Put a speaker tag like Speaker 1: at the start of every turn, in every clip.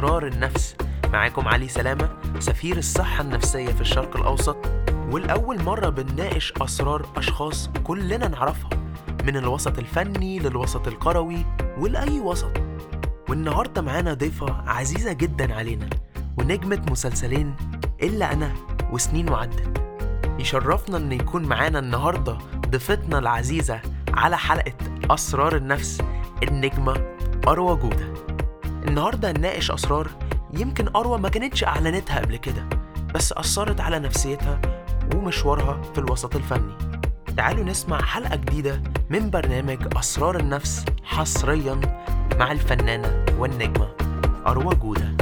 Speaker 1: أسرار النفس. معاكم علي سلامة سفير الصحة النفسية في الشرق الأوسط. والأول مرة بنناقش أسرار أشخاص كلنا نعرفها من الوسط الفني للوسط القروي ولأي وسط. والنهاردة معانا ضيفة عزيزة جدا علينا ونجمة مسلسلين إلا أنا وسنين وعدت يشرفنا إن يكون معانا النهاردة ضيفتنا العزيزة على حلقة أسرار النفس النجمة أروى جودة. النهاردة هنناقش أسرار يمكن أروى ما كانتش أعلنتها قبل كده بس أثرت على نفسيتها ومشوارها في الوسط الفني. تعالوا نسمع حلقة جديدة من برنامج أسرار النفس حصريا مع الفنانة والنجمة أروى جودة.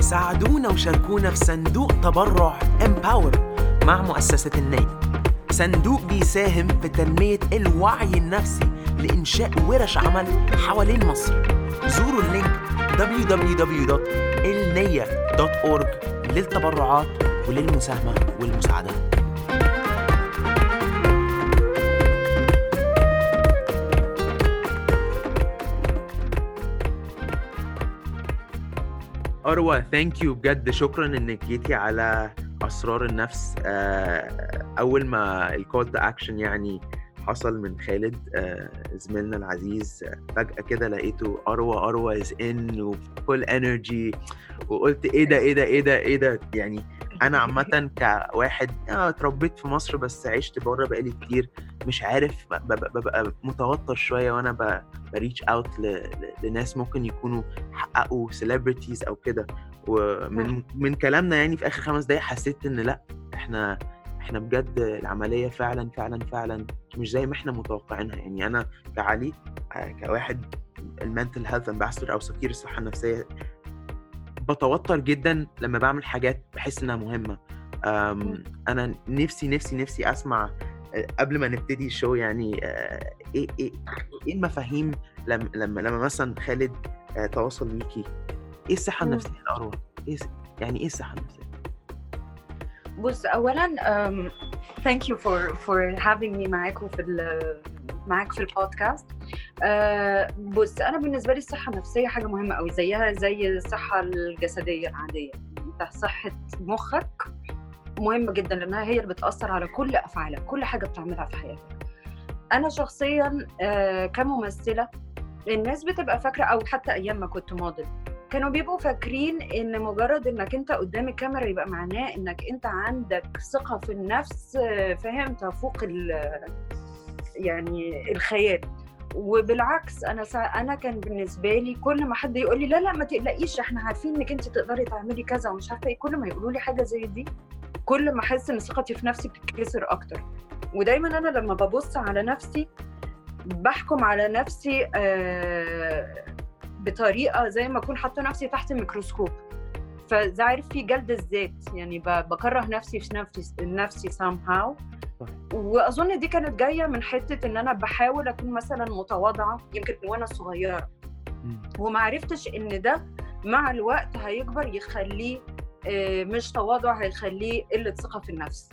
Speaker 1: ساعدونا وشاركونا في صندوق تبرع امباور مع مؤسسة الناي صندوق بيساهم في تنمية الوعي النفسي لإنشاء ورش عمل حوالين مصر. زوروا اللينك www.elnia.org للتبرعات وللمساهمة والمساعدة. أروى thank you بجد. شكرا إنك جيتي على أسرار النفس. آه، أول ما ال call to action يعني حصل من خالد آه، زميلنا العزيز آه، فجأة كده لقيته أروى أروى is in و full energy وقلت إيه ده إيه ده إيه ده إيه ده؟ يعني أنا عامة كواحد آه، اتربيت في مصر بس عشت بره بقالي كتير مش عارف ببقى متوتر شوية وأنا ب reach out لناس ممكن يكونوا حققوا celebrities أو كده. ومن من كلامنا يعني في آخر خمس دقايق حسيت إن لأ إحنا إحنا بجد العملية فعلا فعلا فعلا مش زي ما إحنا متوقعينها يعني أنا كعلي آه، كواحد ال mental health ambassador أو سفير الصحة النفسية بتوتر جدا لما بعمل حاجات بحس إنها مهمة أم، أنا نفسي نفسي نفسي أسمع آه، قبل ما نبتدي الشو يعني آه، إيه إيه إيه المفاهيم لما لما لما مثلا خالد تواصل بيكي إيه الصحة
Speaker 2: مم.
Speaker 1: النفسية الأروع؟ إيه يعني إيه الصحة النفسية؟
Speaker 2: بص اولا thank you for for having me معاكم في معاك في البودكاست uh, بص أنا بالنسبة لي الصحة النفسية حاجة مهمة قوي زيها زي الصحة الجسدية العادية. أنت صحة مخك مهمة جدا لأنها هي اللي بتأثر على كل أفعالك كل حاجة بتعملها في حياتك. أنا شخصيا uh, كممثلة الناس بتبقى فاكرة أو حتى أيام ما كنت موديل. كانوا بيبقوا فاكرين إن مجرد إنك أنت قدام الكاميرا يبقى معناه إنك أنت عندك ثقة في النفس فاهم؟ تفوق يعني الخيال. وبالعكس أنا سا... أنا كان بالنسبة لي كل ما حد يقول لي لا لا ما تقلقيش إحنا عارفين إنك أنت تقدري تعملي كذا ومش عارفة إيه. كل ما يقولوا لي حاجة زي دي كل ما أحس إن ثقتي في نفسي بتتكسر أكتر. ودايما أنا لما ببص على نفسي بحكم على نفسي آه بطريقة زي ما أكون حاطة نفسي تحت الميكروسكوب فزي عارف في جلد الذات يعني بكره نفسي في نفسي نفسي somehow. وأظن دي كانت جاية من حتة إن أنا بحاول أكون مثلا متواضعة يمكن وأنا
Speaker 1: صغيرة.
Speaker 2: وما عرفتش إن ده مع الوقت هيكبر يخليه آه، مش تواضع هيخليه قلة ثقة في النفس.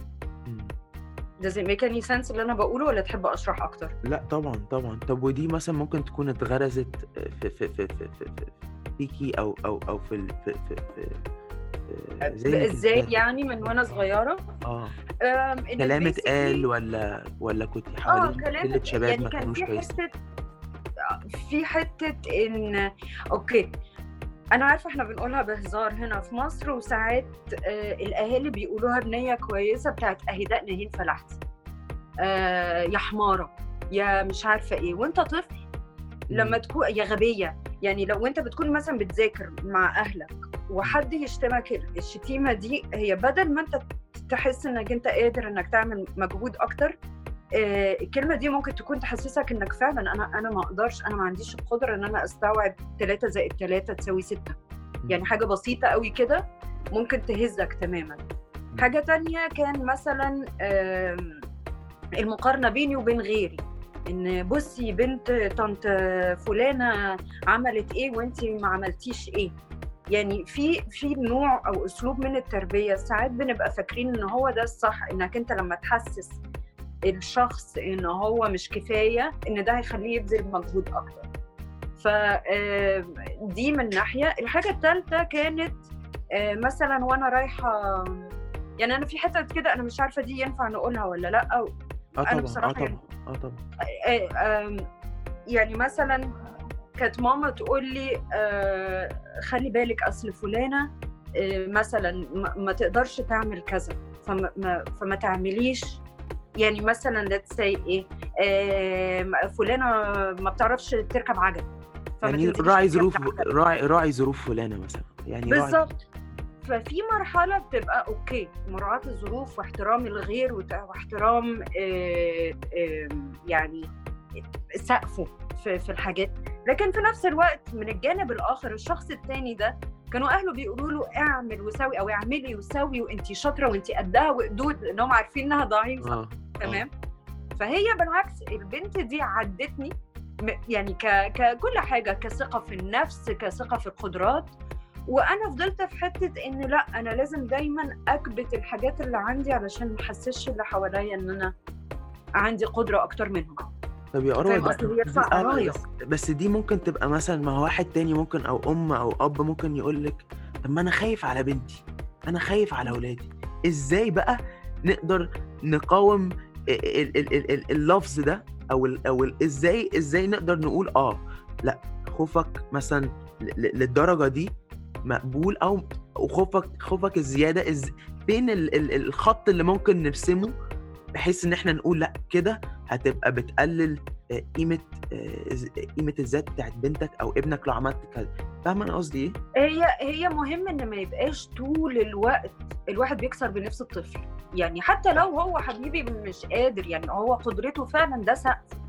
Speaker 2: Does it make any sense اللي أنا بقوله ولا تحب أشرح أكتر؟
Speaker 1: لا طبعا طبعا. طب ودي مثلا ممكن تكون اتغرزت في في في في, في, في فيكي أو أو أو في ال- في في, في في زي
Speaker 2: إزاي يعني من
Speaker 1: وأنا
Speaker 2: صغيرة؟ آه.
Speaker 1: كلام اتقال ولا ولا كنت
Speaker 2: آه
Speaker 1: حوالين
Speaker 2: كلام
Speaker 1: قلة شباب
Speaker 2: يعني
Speaker 1: ما
Speaker 2: كان
Speaker 1: كانوش
Speaker 2: في
Speaker 1: كويسين؟
Speaker 2: حتة في حتة إن أوكي. أنا عارفة إحنا بنقولها بهزار هنا في مصر وساعات آه الأهالي بيقولوها بنية كويسة بتاعت أهداء ناهين فلحتي آه يا حمارة يا مش عارفة إيه. وأنت طفل لما تكون يا غبية. يعني لو أنت بتكون مثلا بتذاكر مع أهلك وحد يشتمك الشتيمة دي هي بدل ما أنت تحس إنك أنت قادر إنك تعمل مجهود أكتر الكلمة دي ممكن تكون تحسسك إنك فعلا أنا أنا ما أقدرش أنا ما عنديش القدرة إن أنا أستوعب 3 زائد 3 تساوي 6 يعني حاجة بسيطة قوي كده ممكن تهزك تماما. حاجة تانية كان مثلا المقارنة بيني وبين غيري. إن بصي بنت طنط فلانة عملت إيه وانت ما عملتيش إيه. يعني في في نوع أو أسلوب من التربية ساعات بنبقى فاكرين إن هو ده الصح إنك أنت لما تحسس الشخص ان هو مش كفاية إن ده هيخليه يبذل مجهود أكتر. ف آه، دي من ناحية. الحاجة الثالثه كانت آه، مثلا وأنا رايحة يعني أنا في حتت كده أنا مش عارفة دي ينفع نقولها ولا لأ.
Speaker 1: آه
Speaker 2: أنا
Speaker 1: طبعا آه
Speaker 2: بصراحة
Speaker 1: طبعا
Speaker 2: يعني-
Speaker 1: آه طبعا.
Speaker 2: آه، آم، يعني مثلا كانت ماما تقول لي آه، خلي بالك أصل فلانة آه، مثلا ما- ما تقدرش تعمل كذا فما ما- فما تعمليش يعني مثلا let's say إيه آه، فلانة ما بتعرفش تركب عجل
Speaker 1: يعني راعي ظروف. راعي راعي ظروف فلانة مثلا يعني
Speaker 2: بالظبط. ففي مرحلة بتبقى أوكي مراعاة الظروف واحترام الغير واحترام آه، آه، يعني سقفه في في الحاجات. لكن في نفس الوقت من الجانب الآخر الشخص التاني ده كانوا أهله بيقولوا له اعمل وسوي أو اعملي وسوي وانت شاطرة وانت قدها وقدود لأنهم عارفين إنها ضعيفة.
Speaker 1: آه.
Speaker 2: تمام؟ فهي بالعكس البنت دي عدتني يعني ك... ككل حاجة كثقة في النفس كثقة في القدرات وأنا فضلت في حتة إن لأ أنا لازم دايما أكبت الحاجات اللي عندي علشان ما أحسسش اللي حواليا إن أنا عندي قدرة أكتر منهم.
Speaker 1: طب يا أروى آه، بس دي ممكن تبقى مثلا ما هو واحد تاني ممكن أو أم أو أب ممكن يقول لك طب ما أنا خايف على بنتي أنا خايف على اولادي إزاي بقى نقدر نقاوم ال- ال- ال- ال- اللفظ ده أو أو إزاي إزاي نقدر نقول آه لأ خوفك مثلا للدرجة دي مقبول أو وخوفك خوفك الزيادة إز فين ال ال الخط اللي ممكن نرسمه بحيث إن إحنا نقول لأ كده هتبقى بتقلل قيمة آه، قيمة الذات بتاعت بنتك أو ابنك لو عملت كذا. فاهم أنا قصدي إيه؟
Speaker 2: هي هي مهم إن ما يبقاش طول الوقت الواحد بيكسر بنفس الطفل. يعني حتى لو هو حبيبي مش قادر يعني هو قدرته فعلا ده سقف.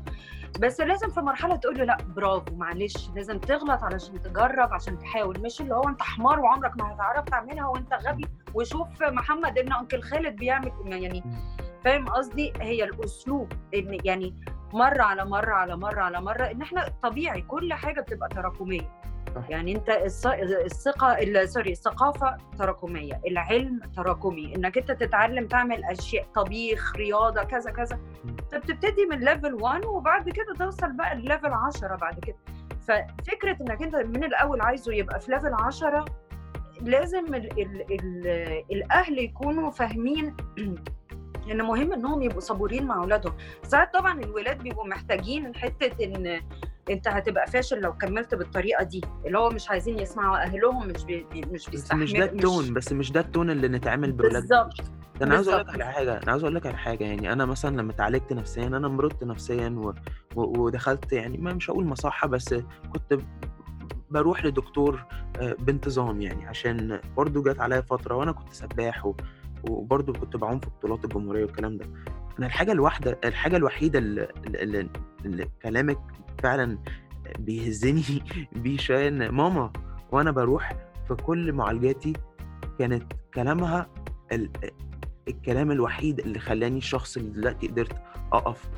Speaker 2: بس لازم في مرحلة تقول له لأ برافو معلش لازم تغلط علشان تجرب عشان تحاول. مش اللي هو أنت حمار وعمرك ما هتعرف تعملها وأنت غبي. وشوف محمد ابن أنكل خالد بيعمل يعني فاهم قصدي؟ هي الأسلوب إن يعني مرة على مرة على مرة على مرة إن إحنا طبيعي كل حاجة بتبقى
Speaker 1: تراكمية.
Speaker 2: يعني أنت الثقة ال- sorry الثقافة تراكمية العلم تراكمي. إنك أنت تتعلم تعمل أشياء طبيخ رياضة كذا كذا. أنت بتبتدي من level 1 وبعد كده توصل بقى لل level 10 بعد كده. ففكرة إنك أنت من الأول عايزه يبقى في level 10 لازم ال ال ال الأهل يكونوا فاهمين ان مهم إنهم يبقوا صبورين مع أولادهم ساعات طبعا الولاد بيبقوا محتاجين حتة إن أنت هتبقى فاشل لو كملت بالطريقة دي اللي هو مش عايزين يسمعوا أهلهم مش بي مش بيستحملوا
Speaker 1: مش ده التون بس مش ده التون اللي نتعامل باولادنا
Speaker 2: بالظبط
Speaker 1: أنا عاوز أقول لك. على حاجة أنا عاوز أقول لك على حاجة يعني أنا مثلا لما اتعالجت نفسيا أنا مرضت نفسيا و... و... ودخلت يعني ما مش هقول مصحة بس كنت بروح لدكتور آه، بانتظام يعني عشان برضو جت عليا فترة وأنا كنت سباح و... وبرضو كنت بعوم في بطولات الجمهورية والكلام ده أنا الحاجة الواحدة الحاجة الوحيدة اللي, اللي... اللي كلامك فعلا بيهزني بيه شوية إن ماما وأنا بروح في كل معالجاتي كانت كلامها ال... الكلام الوحيد اللي خلاني الشخص اللي دلوقتي قدرت أقف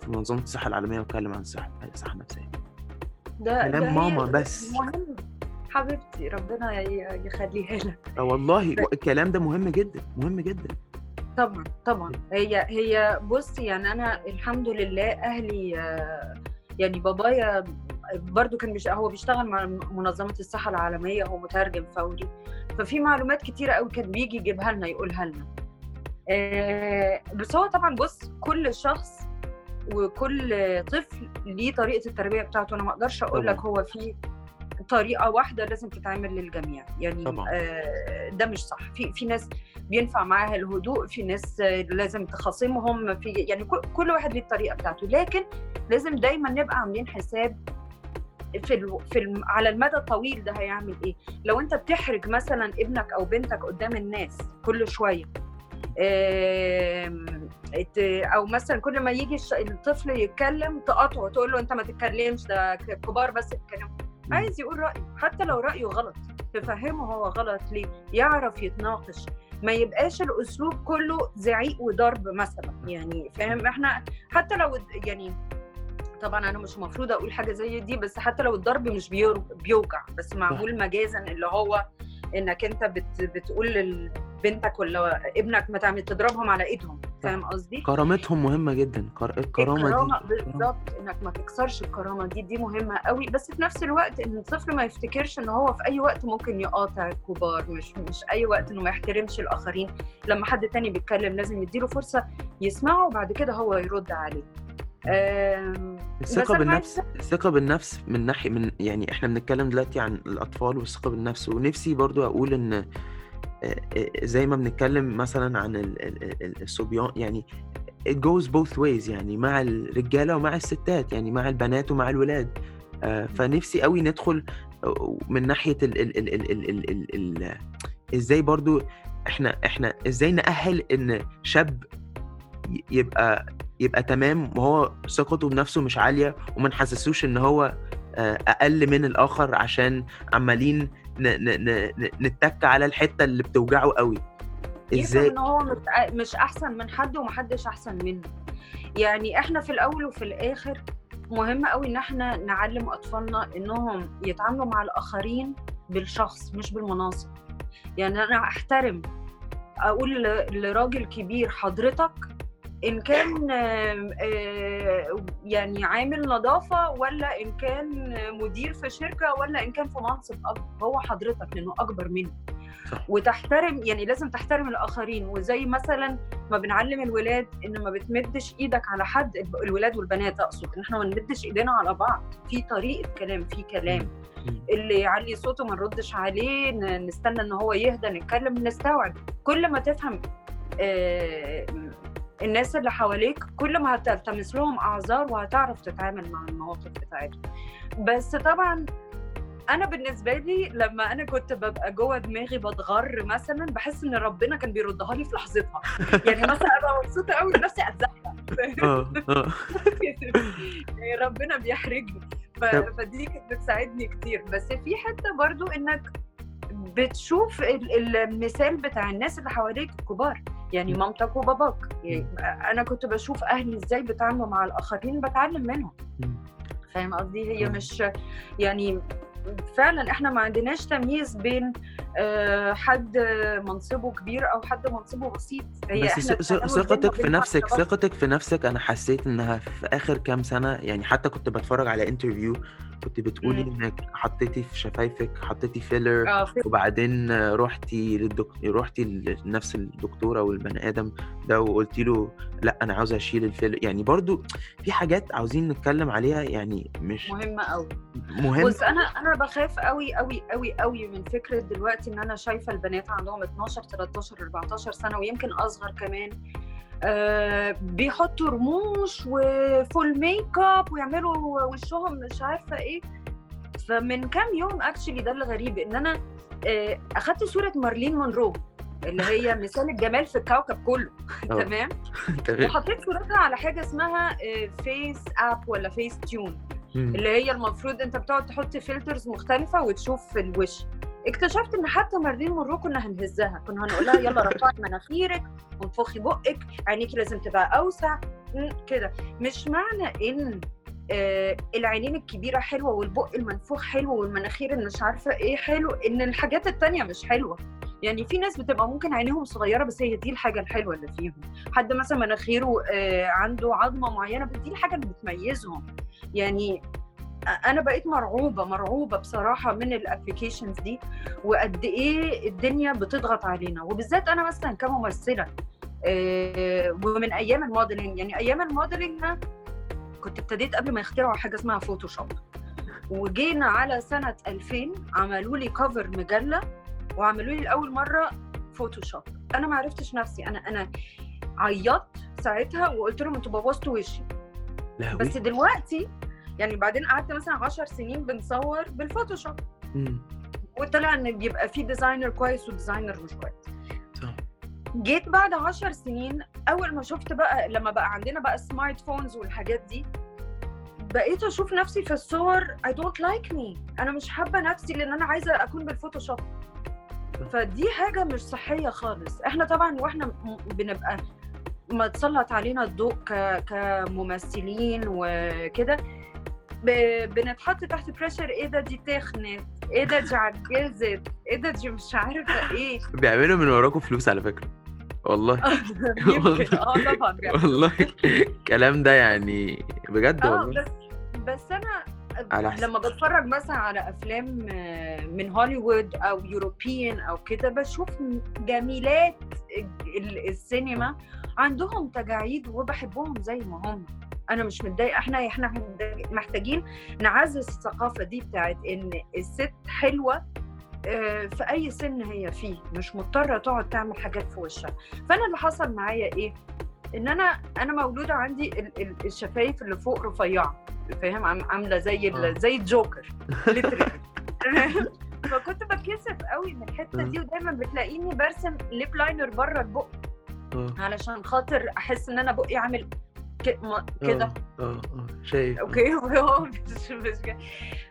Speaker 1: في منظمه الصحة العالمية وأتكلم عن الصحه الصحه النفسيه
Speaker 2: ده
Speaker 1: كلام
Speaker 2: ده
Speaker 1: ماما بس.
Speaker 2: مهم حبيبتي ربنا يخليها لك.
Speaker 1: آه والله الكلام ده مهم جدا مهم جدا.
Speaker 2: طبعا طبعا. هي هي بص يعني أنا الحمد لله أهلي آه، يعني بابايا برضو كان بيش هو بيشتغل مع منظمة الصحة العالمية هو مترجم فوري. ففي معلومات كتيرة قوي كان بيجي يجيبها لنا يقولها لنا. آه، بس هو طبعا بص كل شخص وكل طفل ليه طريقة التربية بتاعته. أنا ما أقدرش أقول لك. هو في طريقة واحدة لازم تتعمل للجميع. يعني
Speaker 1: طبعاً.
Speaker 2: آه، ده مش صح. في في ناس بينفع معاها الهدوء في ناس آه، لازم تخاصمهم في يعني كل- واحد ليه الطريقة بتاعته. لكن لازم دايما نبقى عاملين حساب في ال... في الم... على المدى الطويل ده هيعمل إيه. لو أنت بتحرج مثلا ابنك أو بنتك قدام الناس كل شوية أو مثلا كل ما يجي الطفل يتكلم تقاطعه تقول له أنت ما تتكلمش ده كبار بس يتكلموا. عايز يقول رأيه حتى لو رأيه غلط تفهمه هو غلط ليه يعرف يتناقش. ما يبقاش الأسلوب كله زعيق وضرب مثلا يعني فاهم؟ إحنا حتى لو يعني طبعا أنا مش المفروض أقول حاجة زي دي بس حتى لو الضرب مش بيوجع بس معمول مجازا اللي هو إنك أنت بت بتقول لبنتك ولا ابنك ما تعمل تضربهم على إيدهم. فاهم قصدي؟
Speaker 1: كرامتهم مهمة جدا. كر... الكرامة
Speaker 2: الكرامة
Speaker 1: دي
Speaker 2: بالظبط إنك ما تكسرش الكرامة دي دي مهمة قوي. بس في نفس الوقت إن الطفل ما يفتكرش إن هو في أي وقت ممكن يقاطع الكبار. مش مش أي وقت إنه ما يحترمش الآخرين. لما حد تاني بيتكلم لازم يديله فرصة يسمعه وبعد كده هو يرد عليه. أنا
Speaker 1: بالنفس الثقة بالنفس من ناحية من يعني إحنا بنتكلم دلوقتي عن الأطفال والثقة بالنفس. ونفسي برضو أقول إن آه، آه، زي ما بنتكلم مثلا عن ال- ال- ال- الصبيان يعني it goes both ways يعني مع الرجالة ومع الستات يعني مع البنات ومع الولاد آه، فنفسي قوي ندخل آه، من ناحية ال ال ال ال ال ال ال ال إزاي برضو إحنا إحنا إزاي نأهل ان شاب يبقى يبقى تمام وهو ثقته بنفسه مش عالية وما نحسسوش ان هو آه، أقل من الآخر عشان عمالين نتك على الحتة اللي بتوجعه قوي. إزاي؟
Speaker 2: إن هو مش أحسن من حد ومحدش أحسن منه. يعني إحنا في الأول وفي الآخر مهم قوي إن إحنا نعلم أطفالنا إنهم يتعاملوا مع الآخرين بالشخص مش بالمناصب. يعني أنا أحترم أقول لراجل كبير حضرتك إن كان آه، يعني عامل نظافة ولا إن كان مدير في شركة ولا إن كان في منصب اكبر هو حضرتك لأنه أكبر منه
Speaker 1: صح.
Speaker 2: وتحترم يعني لازم تحترم الآخرين. وزي مثلا ما بنعلم الولاد إن ما بتمدش إيدك على حد الولاد والبنات أقصد. إن إحنا ما نمدش إيدينا على بعض. في طريقة كلام في كلام. اللي يعلي صوته ما نردش عليه نستنى إن هو يهدى نتكلم نستوعب. كل ما تفهم آه، الناس اللي حواليك كل ما هتلتمس لهم أعذار وهتعرف تتعامل مع المواقف بتاعتهم. بس طبعا أنا بالنسبة لي لما أنا كنت ببقى جوه دماغي بتغر مثلا بحس إن ربنا كان بيردها لي في لحظتها. يعني مثلا ابقى مبسوطة قوي بنفسي
Speaker 1: أتزحلق.
Speaker 2: ربنا بيحرجني. فدي كانت بتساعدني كتير. بس في حتة برضو إنك بتشوف ال- المثال بتاع الناس اللي حواليك الكبار يعني. مامتك وباباك يعني أنا كنت بشوف أهلي إزاي بيتعاملوا مع الآخرين بتعلم منهم. فاهم قصدي هي. مش يعني فعلا إحنا ما عندناش تمييز بين آه، حد منصبه كبير أو حد منصبه بسيط هي
Speaker 1: بس ثقتك في نفسك. ثقتك في نفسك أنا حسيت إنها في آخر كام سنة يعني حتى كنت بتفرج على interview كنت بتقولي
Speaker 2: مم.
Speaker 1: إنِّك حطيتي في شفايفِك حطيتي
Speaker 2: filler آه
Speaker 1: وبعدين رحتي للدك رحتي لنفس الدكتوره والبني آدم ده وقلتي له لأ أنا عاوزة أشيل ال filler يعني برضو في حاجات عاوزين نتكلّم عليها يعني مش
Speaker 2: مهمة قوي
Speaker 1: مهم.
Speaker 2: بُص أنا أنا بخاف قوي قوي قوي قوي من فكرة دلوقتي إن أنا شايفة البنات عندهم 12، 13، 14 سَنة ويمكن أصغر كمان. آه بيحطوا رموش و full makeup ويعملوا وشهم مش عارفة إيه. فمن كام يوم actually ده الغريب إن أنا آه أخدت صورة مارلين مونرو اللي هي مثال الجمال في الكوكب كله.
Speaker 1: آه.
Speaker 2: تمام؟ وحطيت صورتها على حاجة اسمها FaceApp ولا
Speaker 1: Facetune.
Speaker 2: اللي هي المفروض أنت بتقعد تحط filters مختلفة وتشوف في الوش. اكتشفت إن حتى مارلين مونرو كنا هنهزها. كنا هنقول لها يلا رفعي مناخيرك وانفخي بقك عينيكي لازم تبقى أوسع. كده. مش معنى إن آه العينين الكبيرة حلوة والبق المنفوخ حلو والمناخير اللي مش عارفة إيه حلو إن الحاجات التانية مش حلوة. يعني في ناس بتبقى ممكن عينيهم صغيرة بس هي دي الحاجة الحلوة اللي فيهم. حد مثلا مناخيره آه عنده عظمة معينة بس دي الحاجة اللي بتميزهم. يعني أنا بقيت مرعوبة مرعوبة بصراحة من الابلكيشنز دي وقد إيه الدنيا بتضغط علينا. وبالذات أنا مثلا كممثلة آه، ومن أيام ال modeling يعني أيام ال modeling كنت ابتديت قبل ما يخترعوا حاجة اسمها Photoshop وجينا على سنة 2000 عملوا لي cover مجلة وعملوا لي لأول مرة Photoshop أنا ما عرفتش نفسي. أنا أنا عيطت ساعتها وقلت لهم أنتوا بوظتوا وشي. بس دلوقتي يعني بعدين قعدت مثلا 10 سنين بنصور بال
Speaker 1: Photoshop.
Speaker 2: وطلع إن بيبقى في designer كويس و designer مش كويس جيت بعد 10 سنين أول ما شفت بقى لما بقى عندنا بقى smart phones والحاجات دي بقيت أشوف نفسي في الصور I don't like me أنا مش حابة نفسي لأن أنا عايزة أكون بال Photoshop فدي حاجة مش صحية خالص إحنا طبعا وإحنا بنبقى ما تسلط علينا الضوء. كممثلين وكده. بنتحط تحت بريشر إيه ده دي تخنت؟ إيه ده دي عجزت؟ إيه ده دي مش عارفة إيه؟
Speaker 1: بيعملوا من وراكم فلوس على فكرة. والله.
Speaker 2: يمكن آه طبعا
Speaker 1: والله. الكلام ده يعني بجد
Speaker 2: آه
Speaker 1: والله.
Speaker 2: بس بس أنا
Speaker 1: على
Speaker 2: لما بتفرج مثلا على أفلام آه، من هوليوود أو يوروبيان أو كده بشوف جميلات ال- السينما عندهم تجاعيد وبحبهم زي ما هم. أنا مش متضايقة. إحنا إحنا محتاجين نعزز الثقافة دي بتاعت إن الست حلوة آه، في أي سن هي فيه. مش مضطرة تقعد تعمل حاجات في وشها. فأنا اللي حصل معايا إيه؟ إن أنا أنا مولودة عندي ال- ال- الشفايف اللي فوق رفيعة. فاهم؟ عاملة زي
Speaker 1: آه.
Speaker 2: زي الجوكر. فكنت بتكسف قوي من الحتة دي ودايما بتلاقيني برسم lip liner بره البق علشان خاطر أحس إن أنا بقي عامل كده
Speaker 1: آه آه آه شايف
Speaker 2: okay هو مش مش كده.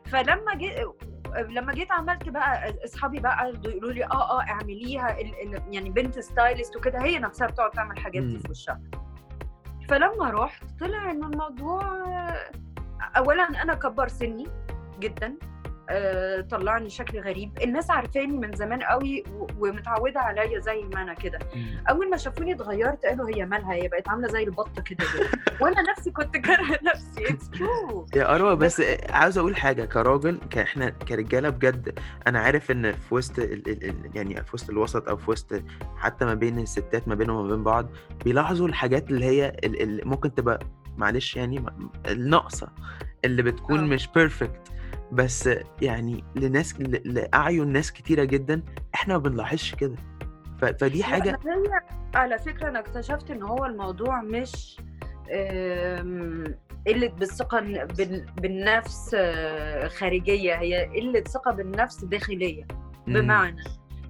Speaker 2: فلما جيت لما جيت عملت بقى أصحابي بقى قعدوا يقولوا لي آه آه اعمليها. يعني بنت stylist وكده هي نفسها بتقعد تعمل حاجات دي. في وشها فلما رحت طلع إن الموضوع اولا أنا كبر سني جدا آه، طلعني شكل غريب الناس عارفاني من زمان قوي ومتعوده عليا زي ما أنا كده. اول ما شافوني اتغيرت قالوا هي مالها هي بقت عامله زي البطه كده؟ وأنا نفسي كنت كارهه نفسي it's true
Speaker 1: يا أروى بس عاوز أقول حاجة كراجل إحنا كرجالة بجد أنا عارف إن في وسط ال ال ال يعني في وسط الوسط أو في وسط حتى ما بين الستات ما بينهم وما بين بعض بيلاحظوا الحاجات اللي هي ال- اللي ممكن تبقى معلش يعني الناقصة اللي بتكون
Speaker 2: آه.
Speaker 1: مش بيرفكت بس يعني لناس لأعين ناس كتيرة جدا إحنا ما بنلاحظش كده. فدي
Speaker 2: حاجة على فكرة أنا اكتشفت إن هو الموضوع مش آم، قلة بالثقة بال- بالنفس آه، خارجية هي قلة ثقة بالنفس داخلية. بمعنى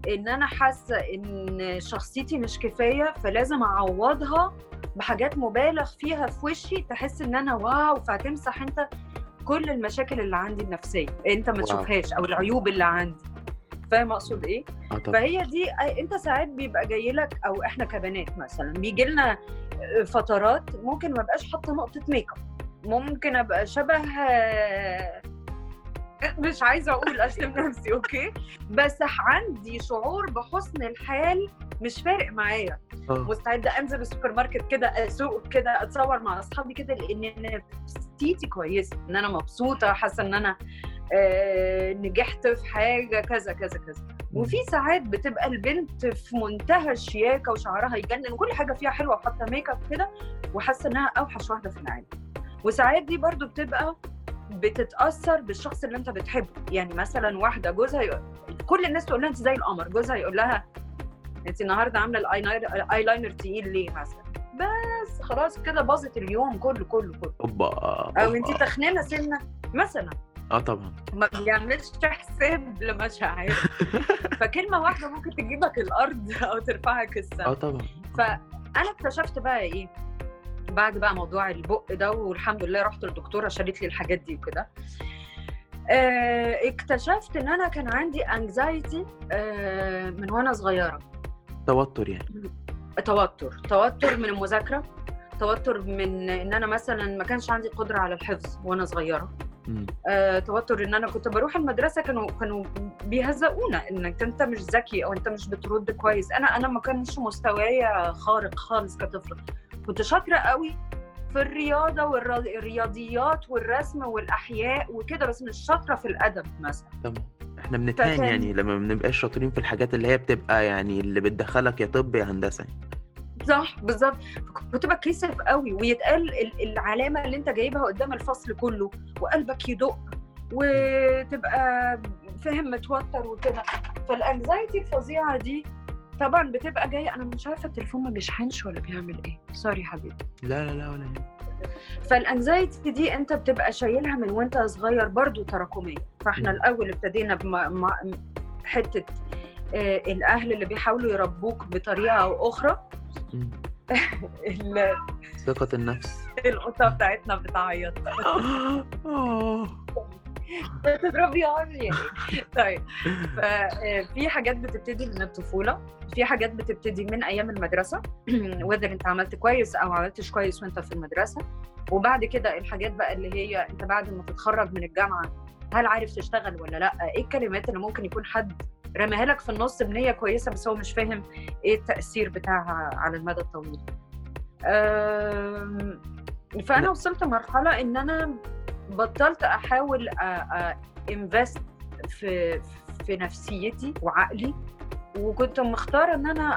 Speaker 2: إن أنا حاسة إن شخصيتي مش كفاية فلازم أعوضها بحاجات مبالغ فيها في وشي تحس إن أنا wow فهتمسح أنت. كل المشاكل اللي عندي النفسية أنت ما. تشوفهاش أو العيوب اللي عندي فاهم أقصد إيه؟
Speaker 1: آه طبعا
Speaker 2: فهي دي أنت ساعات بيبقى جاي لك أو إحنا كبنات مثلا بيجي لنا فترات ممكن ما ابقاش حاطة نقطة ميك اب ممكن أبقى شبه مش عايزة أقول اشتم نفسي okay؟ بس عندي شعور بحسن الحال مش فارق معايا.
Speaker 1: آه.
Speaker 2: مستعدة أنزل السوبر ماركت كده أسوق كده أتصور مع أصحابي كده لأن نفسيتي كويسة إن أنا مبسوطة حاسة إن أنا آه، نجحت في حاجة كذا كذا كذا. وفي ساعات بتبقى البنت في منتهى الشياكة وشعرها يجنن وكل حاجة فيها حلوة وحاطة ميك أب كده وحاسة إنها أوحش واحدة في العالم. وساعات دي برضو بتبقى بتتأثر بالشخص اللي انت بتحبه. يعني مثلا واحدة جوزها يق... كل الناس تقول لها انت زي القمر. جوزها يقول لها انت النهارده عاملة الايلاينر تقيل ليه مثلا؟ بس خلاص كده باظت اليوم كله كله كله.
Speaker 1: أوبا.
Speaker 2: أو انت. تخنانة سنة مثلا.
Speaker 1: آه طبعا.
Speaker 2: ما بيعملش حساب لمشاعر. فكلمة واحدة ممكن تجيبك الأرض أو ترفعك
Speaker 1: آه
Speaker 2: السما
Speaker 1: طبعا.
Speaker 2: فأنا اكتشفت بقى إيه؟ بعد بقى موضوع البق ده والحمد لله رحت للدكتورة شالت لي الحاجات دي وكده. آه، اكتشفت إن أنا كان عندي انكزايتي من وأنا صغيرة.
Speaker 1: توتر يعني.
Speaker 2: توتر. توتر من المذاكرة. توتر من إن أنا مثلا ما كانش عندي قدرة على الحفظ وأنا
Speaker 1: صغيرة.
Speaker 2: آه، توتر إن أنا كنت بروح المدرسة كانوا كانوا بيهزقونا إنك أنت مش ذكي أو أنت مش بترد كويس. أنا أنا ما كانش مستوايا خارق خالص كطفله كنت شاطرة قوي في الرياضة والرياضيات والرسم والأحياء وكده بس مش شاطرة في الأدب مثلا.
Speaker 1: طبعا إحنا بنتهان يعني لما ما بنبقاش شاطرين في الحاجات اللي هي بتبقى يعني اللي بتدخلك يا طب يا هندسة
Speaker 2: صح بالظبط. كنت بتكسف قوي ويتقال ال- العلامة اللي أنت جايبها قدام الفصل كله وقلبك يدق وتبقى فاهم متوتر وكده. فالانكزايتي الفظيعة دي طبعا بتبقى جاية أنا مش عارفة التليفون ما بيشحنش ولا بيعمل إيه. sorry حبيبي
Speaker 1: لا لا لا ولا يهمك.
Speaker 2: فال anxiety دي أنت بتبقى شايلها من وأنت صغير برضو تراكمية.
Speaker 1: فإحنا.
Speaker 2: الأول ابتدينا بحته الأهل اللي بيحاولوا يربوك بطريقة
Speaker 1: أو
Speaker 2: أخرى.
Speaker 1: ثقة النفس.
Speaker 2: القطة بتاعتنا بتعيط.
Speaker 1: آه.
Speaker 2: تضربيهاش يعني طيب ففي حاجات بتبتدي من الطفولة في حاجات بتبتدي من أيام المدرسة. وذر انت عملت كويس أو عملتش كويس وانت في المدرسة. وبعد كده الحاجات بقى اللي هي انت بعد ما تتخرج من الجامعة هل عارف تشتغل ولا لأ؟ إيه الكلمات اللي ممكن يكون حد رماها لك في النص بنية كويسة بس هو مش فاهم إيه التأثير بتاعها على المدى الطويل. فأنا وصلت مرحلة إن أنا بطلت أحاول انفست في في نفسيتي وعقلي وكنت مختارة إن أنا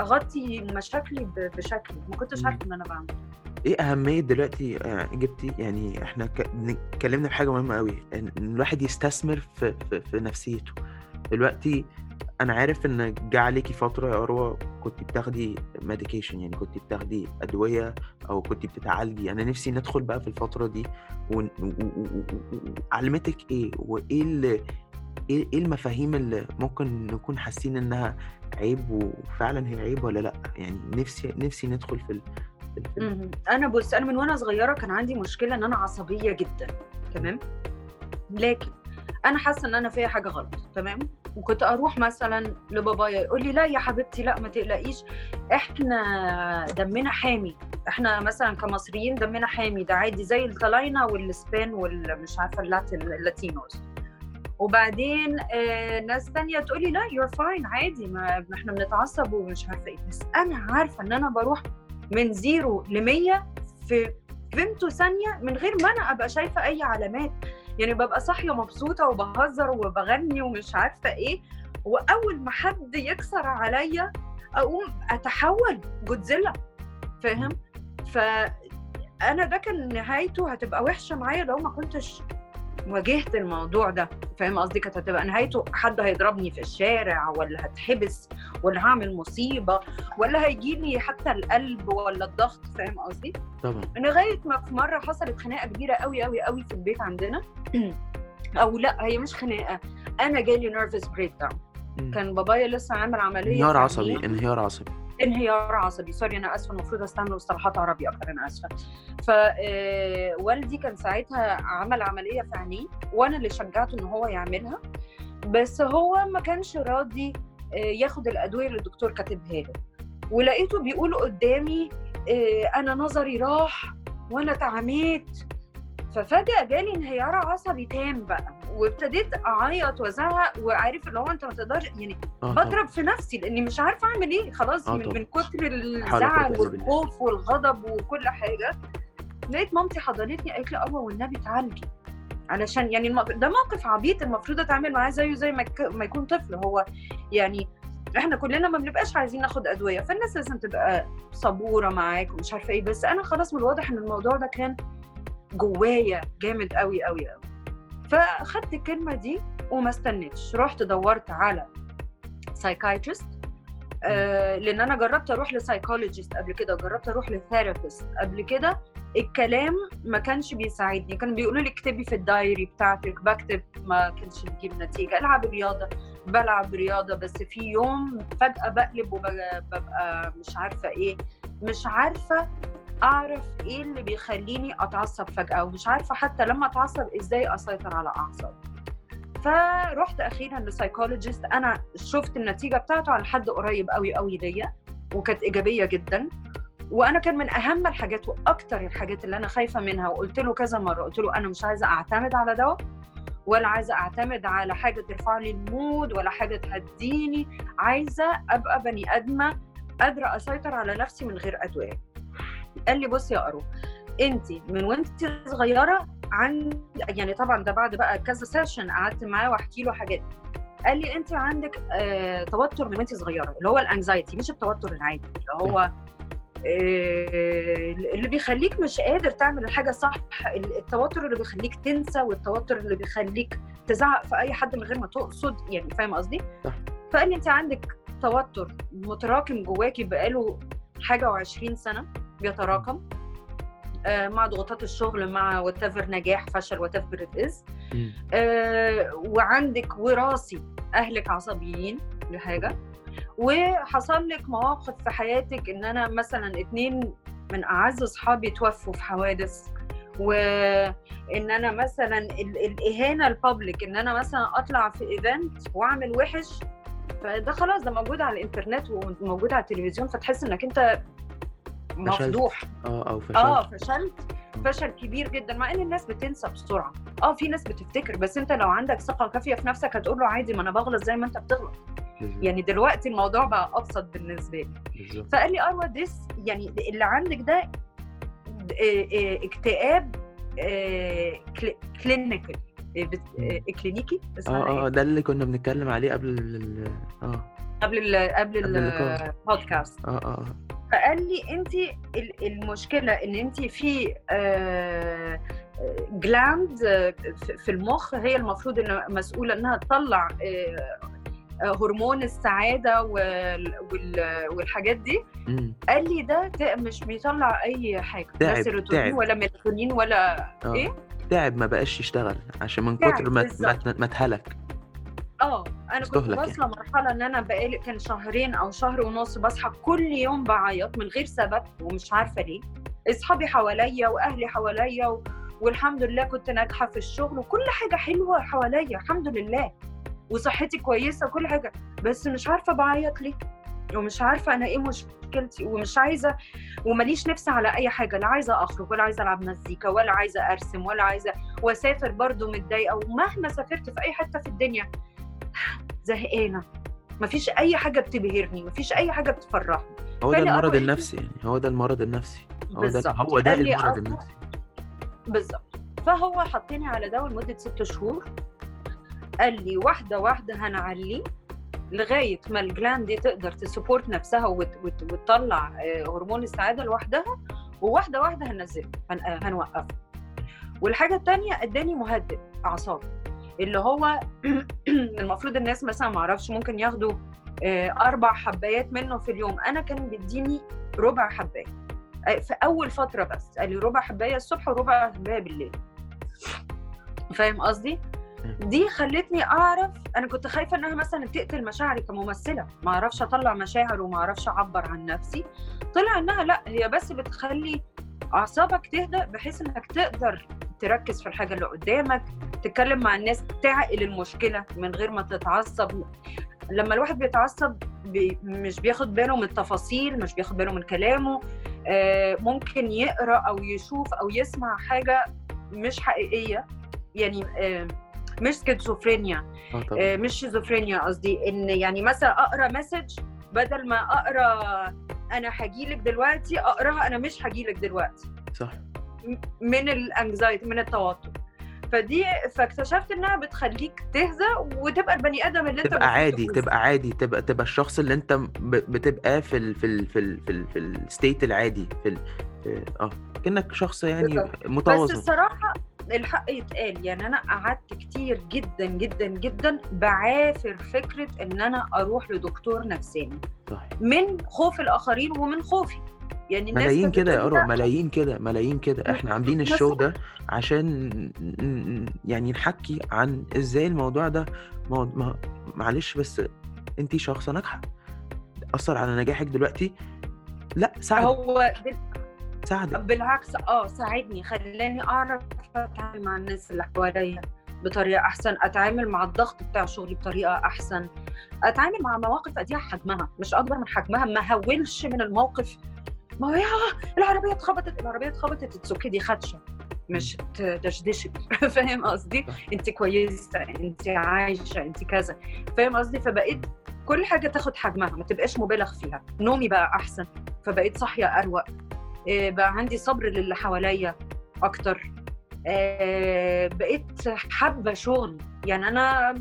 Speaker 2: أغطي مشاكلي بشكل ما كنتش. عارفة إن أنا بعمل.
Speaker 1: إيه أهمية دلوقتي آه، جبتي يعني إحنا اتكلمنا في حاجة مهمة قوي إن الواحد يستثمر في في, في نفسيته. دلوقتي أنا عارف إن جه عليكي فترة يا أروى كنت بتاخدي ميديكيشن يعني كنت بتاخدي أدوية أو كنت بتتعالجي. أنا نفسي ندخل بقى في الفترة دي وعلمتك إيه؟ وإيه اللي إيه إيه المفاهيم اللي ممكن نكون حاسين إنها عيب وفعلا هي عيب ولا لأ؟ يعني نفسي نفسي ندخل في ال... في ال-.
Speaker 2: أنا بص أنا من وأنا صغيرة كان عندي مشكلة إن أنا عصبية جدا تمام؟ لكن أنا حاسة إن أنا فيها حاجة غلط تمام؟ وكنت أروح مثلا لبابايا يقول لي لا يا حبيبتي لا ما تقلقيش إحنا دمنا حامي إحنا مثلا كمصريين دمنا حامي ده عادي زي الطلاينة والاسبان والمش عارفة اللاتين ال Latinos. وبعدين آه ناس تانية تقول لي لا you're fine عادي ما إحنا بنتعصب ومش عارفة إيه. بس أنا عارفة إن أنا بروح من zero ل 100 في فيمتو ثانية من غير ما أنا أبقى شايفة أي علامات. يعني ببقى صاحية مبسوطة وبهزر وبغني ومش عارفة إيه وأول ما حد يكسر عليا أقوم أتحول جودزيلا فاهم؟ فانا ده كان نهايته هتبقى وحشة معايا لو ما كنتش واجهت الموضوع ده فاهم قصدي؟ كانت هتبقى نهايته حد هيضربني في الشارع ولا هتحبس ولا هعمل مصيبة ولا هيجي لي حتى القلب ولا الضغط فاهم قصدي؟
Speaker 1: طبعا.
Speaker 2: لغاية ما في مرة حصلت خناقة كبيرة قوي قوي قوي في البيت عندنا. أو لأ هي مش خناقة. أنا جالي nervous
Speaker 1: breakdown.
Speaker 2: كان بابايا لسه عامل عملية
Speaker 1: انهيار عصبي. انهيار عصبي.
Speaker 2: انهيار عصبي. sorry أنا آسفة المفروض أستعمل مصطلحات عربي أكتر أنا آسفة. فوالدي كان ساعتها عمل عملية في عينيه وأنا اللي شجعته إن هو يعملها بس هو ما كانش راضي آه، ياخد الأدوية اللي الدكتور كاتبها له. ولقيته بيقول قدامي آه، أنا نظري راح وأنا اتعميت ففجأة جالي انهيار عصبي تام بقى وابتديت أعيط وأزعق وعارف اللي هو أنت ما تقدرش يعني
Speaker 1: طبعا
Speaker 2: بضرب في نفسي لأني مش عارفة أعمل إيه خلاص
Speaker 1: آه
Speaker 2: من. من كتر الزعل. والخوف والغضب وكل حاجة لقيت مامتي حضنتني قالت لي أبا والنبي تعالجي علشان يعني ده موقف عبيط المفروض أتعامل معاه زيه زي ما يك- ما يكون طفل هو يعني إحنا كلنا ما بنبقاش عايزين ناخد أدوية فالناس لازم تبقى صبورة معاك ومش عارفة إيه بس أنا خلاص من الواضح إن الموضوع ده كان جوايا جامد قوي قوي قوي فأخدت الكلمة دي وما استنيتش. رحت دورت على psychiatrist آه لأن أنا جربت أروح ل psychologist قبل كده جربت أروح ل therapist قبل كده. الكلام ما كانش بيساعدني. كانوا بيقولوا لي اكتبي في ال diary بتاعتك. بكتب ما كانش بيجيب نتيجة. ألعب رياضة. بلعب رياضة بس في يوم فجأة بقلب وببقى مش عارفة إيه. مش عارفة أعرف إيه اللي بيخليني أتعصب فجأة ومش عارفة حتى لما أتعصب إزاي أسيطر على أعصابي. فرحت أخيرا ل psychologist أنا شفت النتيجة بتاعته على حد قريب قوي قوي ليا وكانت إيجابية جدا. وأنا كان من أهم الحاجات وأكتر الحاجات اللي أنا خايفة منها وقلت له كذا مرة قلت له أنا مش عايزة أعتمد على دواء ولا عايزة أعتمد على حاجة ترفع لي ال mood ولا حاجة تهديني. عايزة أبقى بني آدمة قادرة أسيطر على نفسي من غير أدوية. قال لي بصي يا اروى انت من وانت صغيرة عن يعني طبعا ده بعد بقى كذا session قعدت معاه واحكي له حاجات. قال لي انت عندك آه توتر من وانت صغيرة اللي هو ال anxiety مش التوتر العادي اللي هو آه اللي بيخليك مش قادر تعمل الحاجة صح التوتر اللي بيخليك تنسى والتوتر اللي بيخليك تزعق في أي حد من غير ما تقصد يعني فاهم قصدي؟ فقال لي انت عندك توتر متراكم جواكي بقاله حاجة و20 سنة بيتراكم. آه، مع ضغوطات الشغل مع what نجاح فشل it is
Speaker 1: مم.
Speaker 2: وعندك وراثي أهلك عصبيين دي حاجة وحصل لك مواقف في حياتك إن أنا مثلا اتنين من أعز أصحابي توفوا في حوادث. وإن أنا مثلا ال- الإهانة ال public إن أنا مثلا أطلع في event وأعمل وحش فده خلاص ده موجود على الإنترنت وموجود على التلفزيون فتحس إنك أنت مفضوح.
Speaker 1: آه أو فشلت
Speaker 2: آه فشلت. فشل كبير جدا مع إن الناس بتنسى بسرعة. آه في ناس بتفتكر بس أنت لو عندك ثقة كافية في نفسك هتقول له عادي ما أنا بغلط زي ما أنت بتغلط. يعني دلوقتي الموضوع بقى أبسط بالنسبة لي. فقال لي اروى this يعني اللي عندك ده آه، آه، اكتئاب clinical كلينيكي
Speaker 1: آه آه
Speaker 2: إيه؟
Speaker 1: ده اللي كنا بنتكلم عليه قبل آه.
Speaker 2: قبل ال قبل. البودكاست
Speaker 1: آه آه.
Speaker 2: فقال لي انت ال- المشكلة ان انت في gland في المخ هي المفروض إنها مسؤولة إنها تطلع آه، آه، هرمون السعادة وال- وال- والحاجات دي.
Speaker 1: امم
Speaker 2: قال لي ده ده مش بيطلع أي حاجة لا سيروتونين. ولا ميلاتونين ولا
Speaker 1: آه.
Speaker 2: إيه؟
Speaker 1: تعب ما بقاش يشتغل عشان من كتر. ما ما اتهلك
Speaker 2: آه أنا كنت
Speaker 1: يعني.
Speaker 2: واصلة مرحلة إن أنا بقالي كان شهرين أو شهر ونص بصحى كل يوم بعيط من غير سبب ومش عارفة ليه. أصحابي حواليا وأهلي حواليا و... والحمد لله كنت ناجحة في الشغل وكل حاجة حلوة حواليا الحمد لله. وصحتي كويسة وكل حاجة بس مش عارفة بعيط ليه. ومش عارفة أنا إيه مشكلتي ومش عايزة ومليش نفس على أي حاجة لا عايزة أخرج ولا عايزة ألعب مزيكا ولا عايزة أرسم ولا عايزة وأسافر برضو متضايقة. ومهما سافرت في أي حتة في الدنيا زهقانة. مفيش أي حاجة بتبهرني مفيش أي حاجة بتفرحني.
Speaker 1: هو ده المرض النفسي يعني هو ده المرض النفسي. هو ده هو ده المرض النفسي.
Speaker 2: بالظبط. فهو حطني على ده لمدة ست شهور. قال لي واحدة واحدة هنعلي لغاية ما ال gland دي تقدر ت support نفسها وت- وت- وتطلع آه، هرمون السعادة لوحدها وواحدة واحدة هننزله هن- هنوقفه. والحاجة الثانية اداني مهدئ أعصاب. اللي هو المفروض الناس مثلا ما أعرفش ممكن ياخدوا آه، أربع حبايات منه في اليوم. أنا كان بيديني ربع حباية. آه، في اول فترة بس. قال لي ربع حباية الصبح وربع حباية بالليل. فاهم قصدي؟ دي خلتني اعرف أنا كنت خايفة انها مثلا تقتل مشاعري كممثلة. ما أعرفش اطلع مشاعر وما أعرفش اعبر عن نفسي. طلع انها لا هي بس بتخلي أعصابك تهدى بحيث إنك تقدر تركز في الحاجة اللي قدامك تتكلم مع الناس تعقل المشكلة من غير ما تتعصب. لما الواحد بيتعصب بي مش بياخد باله من التفاصيل مش بياخد باله من كلامه آه، ممكن يقرأ أو يشوف أو يسمع حاجة مش حقيقية يعني آه، مش سكيزوفرينيا آه، مش شيزوفرينيا قصدي إن يعني مثلا أقرأ message بدل ما أقرأ أنا هجيلك دلوقتي أقراها أنا مش هجيلك دلوقتي.
Speaker 1: صح.
Speaker 2: من ال anxiety من التوتر. فدي فاكتشفت إنها بتخليك تهدى وتبقى البني آدم اللي أنت
Speaker 1: تبقى عادي تبقى عادي تبقى تبقى الشخص اللي أنت بتبقى في ال في ال في ال في ال في الستيت العادي في ال آه كأنك شخص يعني
Speaker 2: بالظبط. بس
Speaker 1: متوازن.
Speaker 2: الصراحة الحق يتقال. يعني أنا قعدت كتير جدا جدا جدا بعافر فكرة إن أنا أروح لدكتور نفساني.
Speaker 1: صح
Speaker 2: من خوف الآخرين ومن خوفي. يعني الناس
Speaker 1: ملايين كده يا اروى ملايين كده ملايين كده. إحنا عاملين الشو ده عشان يعني نحكي عن إزاي الموضوع ده ما معلش بس انت شخصة ناجحة. أثر على نجاحك دلوقتي؟ لا ساعدك
Speaker 2: هو
Speaker 1: ساعدك
Speaker 2: بالعكس آه ساعدني. خلاني أعرف أتعامل مع الناس اللي حواليا بطريقة أحسن أتعامل مع الضغط بتاع شغلي بطريقة أحسن أتعامل مع مواقف اديها حجمها مش أكبر من حجمها ما هولش من الموقف. ما هو يا العربية اتخبطت العربية اتخبطت اتس دي خدشة مش تدشدشك فاهم قصدي. انت كويسة انت عايشة انت كذا. فاهم قصدي؟ فبقيت كل حاجة تاخد حجمها ما تبقاش مبالغ فيها. نومي بقى أحسن فبقيت صاحية أروق. بقى عندي صبر للي حواليا أكتر. آه، بقيت حابة شغل. يعني أنا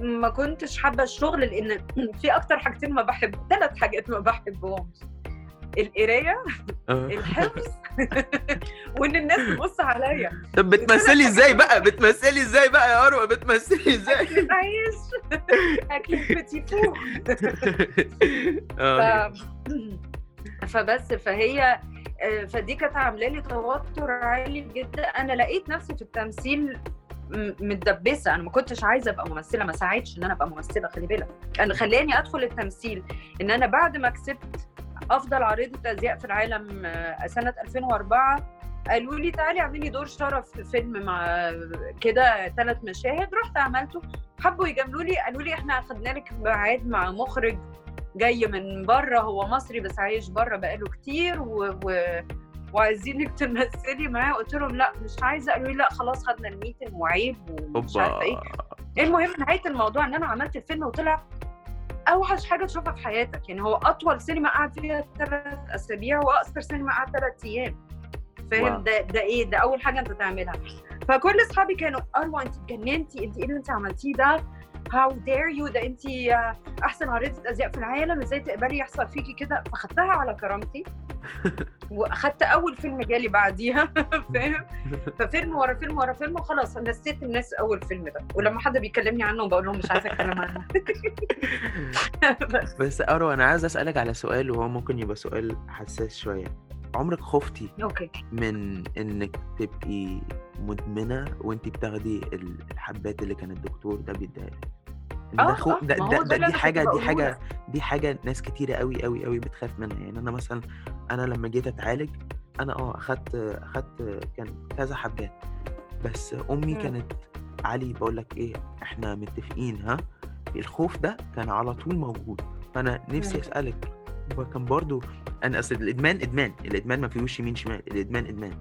Speaker 2: ما كنتش حابة الشغل لأن في أكتر حاجتين ما بحب ثلاث حاجات ما بحبهمش. القراية
Speaker 1: آه.
Speaker 2: الحفظ وإن الناس تبص عليا.
Speaker 1: طب بتمثلي إزاي بقى؟ بتمثلي إزاي بقى يا أروى؟ بتمثلي إزاي؟
Speaker 2: أكل عيش. أكل بتي فو ف... فبس فهي آه، فدي كانت عاملة لي توتر عالي جدا. أنا لقيت نفسي في التمثيل متدبسة. أنا ما كنتش عايزة أبقى ممثلة. ما ساعدش إن أنا أبقى ممثلة خلي بالك. أنا خلاني أدخل التمثيل إن أنا بعد ما كسبت أفضل عارضه ازياء في العالم آه، سنة 2004 قالوا لي تعالي اعملي دور شرف في فيلم مع كده ثلاث مشاهد. رحت عملته. حبوا يجاملوا لي. قالوا لي إحنا اخدنا لك ميعاد مع مخرج جاي من بره هو مصري بس عايش بره بقاله كتير و... و... وعايزينك تمثلي معاه قلت لهم لا مش عايزة. قالوا لي لا خلاص خدنا الميتنج وعيب ومش عارفة إيه. المهم نهاية الموضوع إن أنا عملت الفيلم وطلع أوحش حاجة تشوفها في حياتك. يعني هو أطول سينما قعد فيها ثلاث أسابيع واقصر سينما قعد ثلاث أيام. فاهم؟ ده ده إيه؟ ده أول حاجة أنت تعملها. فكل أصحابي كانوا اروى أنت اتجننتي أنت إيه اللي أنت عملتيه ده؟ هاو دير يو ده انت أحسن عريضة أزياء في العالم. إزاي تقبلي يحصل فيكي كده؟ فخدتها على كرامتي. وأخدت أول فيلم جالي بعديها. فاهم؟ ففيلم ورا فيلم ورا فيلم وخلاص نسيت الناس أول فيلم ده. ولما حد بيكلمني عنه بقول لهم مش عايزه اتكلم عنه.
Speaker 1: بس أروى أنا عايز أسألك على سؤال وهو ممكن يبقى سؤال حساس شوية. عمرك خفتي
Speaker 2: أوكي.
Speaker 1: من إنك تبقي مدمنة وانت بتاخدي الحبات اللي كان الدكتور ده بيديها لك؟ ده
Speaker 2: آه
Speaker 1: خو...
Speaker 2: آه
Speaker 1: ده, ده, ده
Speaker 2: ده
Speaker 1: دي حاجة دي
Speaker 2: حاجة
Speaker 1: دي حاجة ناس كتيرة قوي قوي قوي بتخاف منها. يعني أنا مثلا أنا لما جيت أتعالج أنا آه أخدت أخدت كان كذا حبات. بس أمي
Speaker 2: مم.
Speaker 1: كانت علي بقول لك إيه إحنا متفقين ها؟ الخوف ده كان على طول موجود. فأنا نفسي
Speaker 2: مم.
Speaker 1: أسألك كان برضو أنا أصل الإدمان إدمان الإدمان ما فيهوش يمين شمال الإدمان إدمان.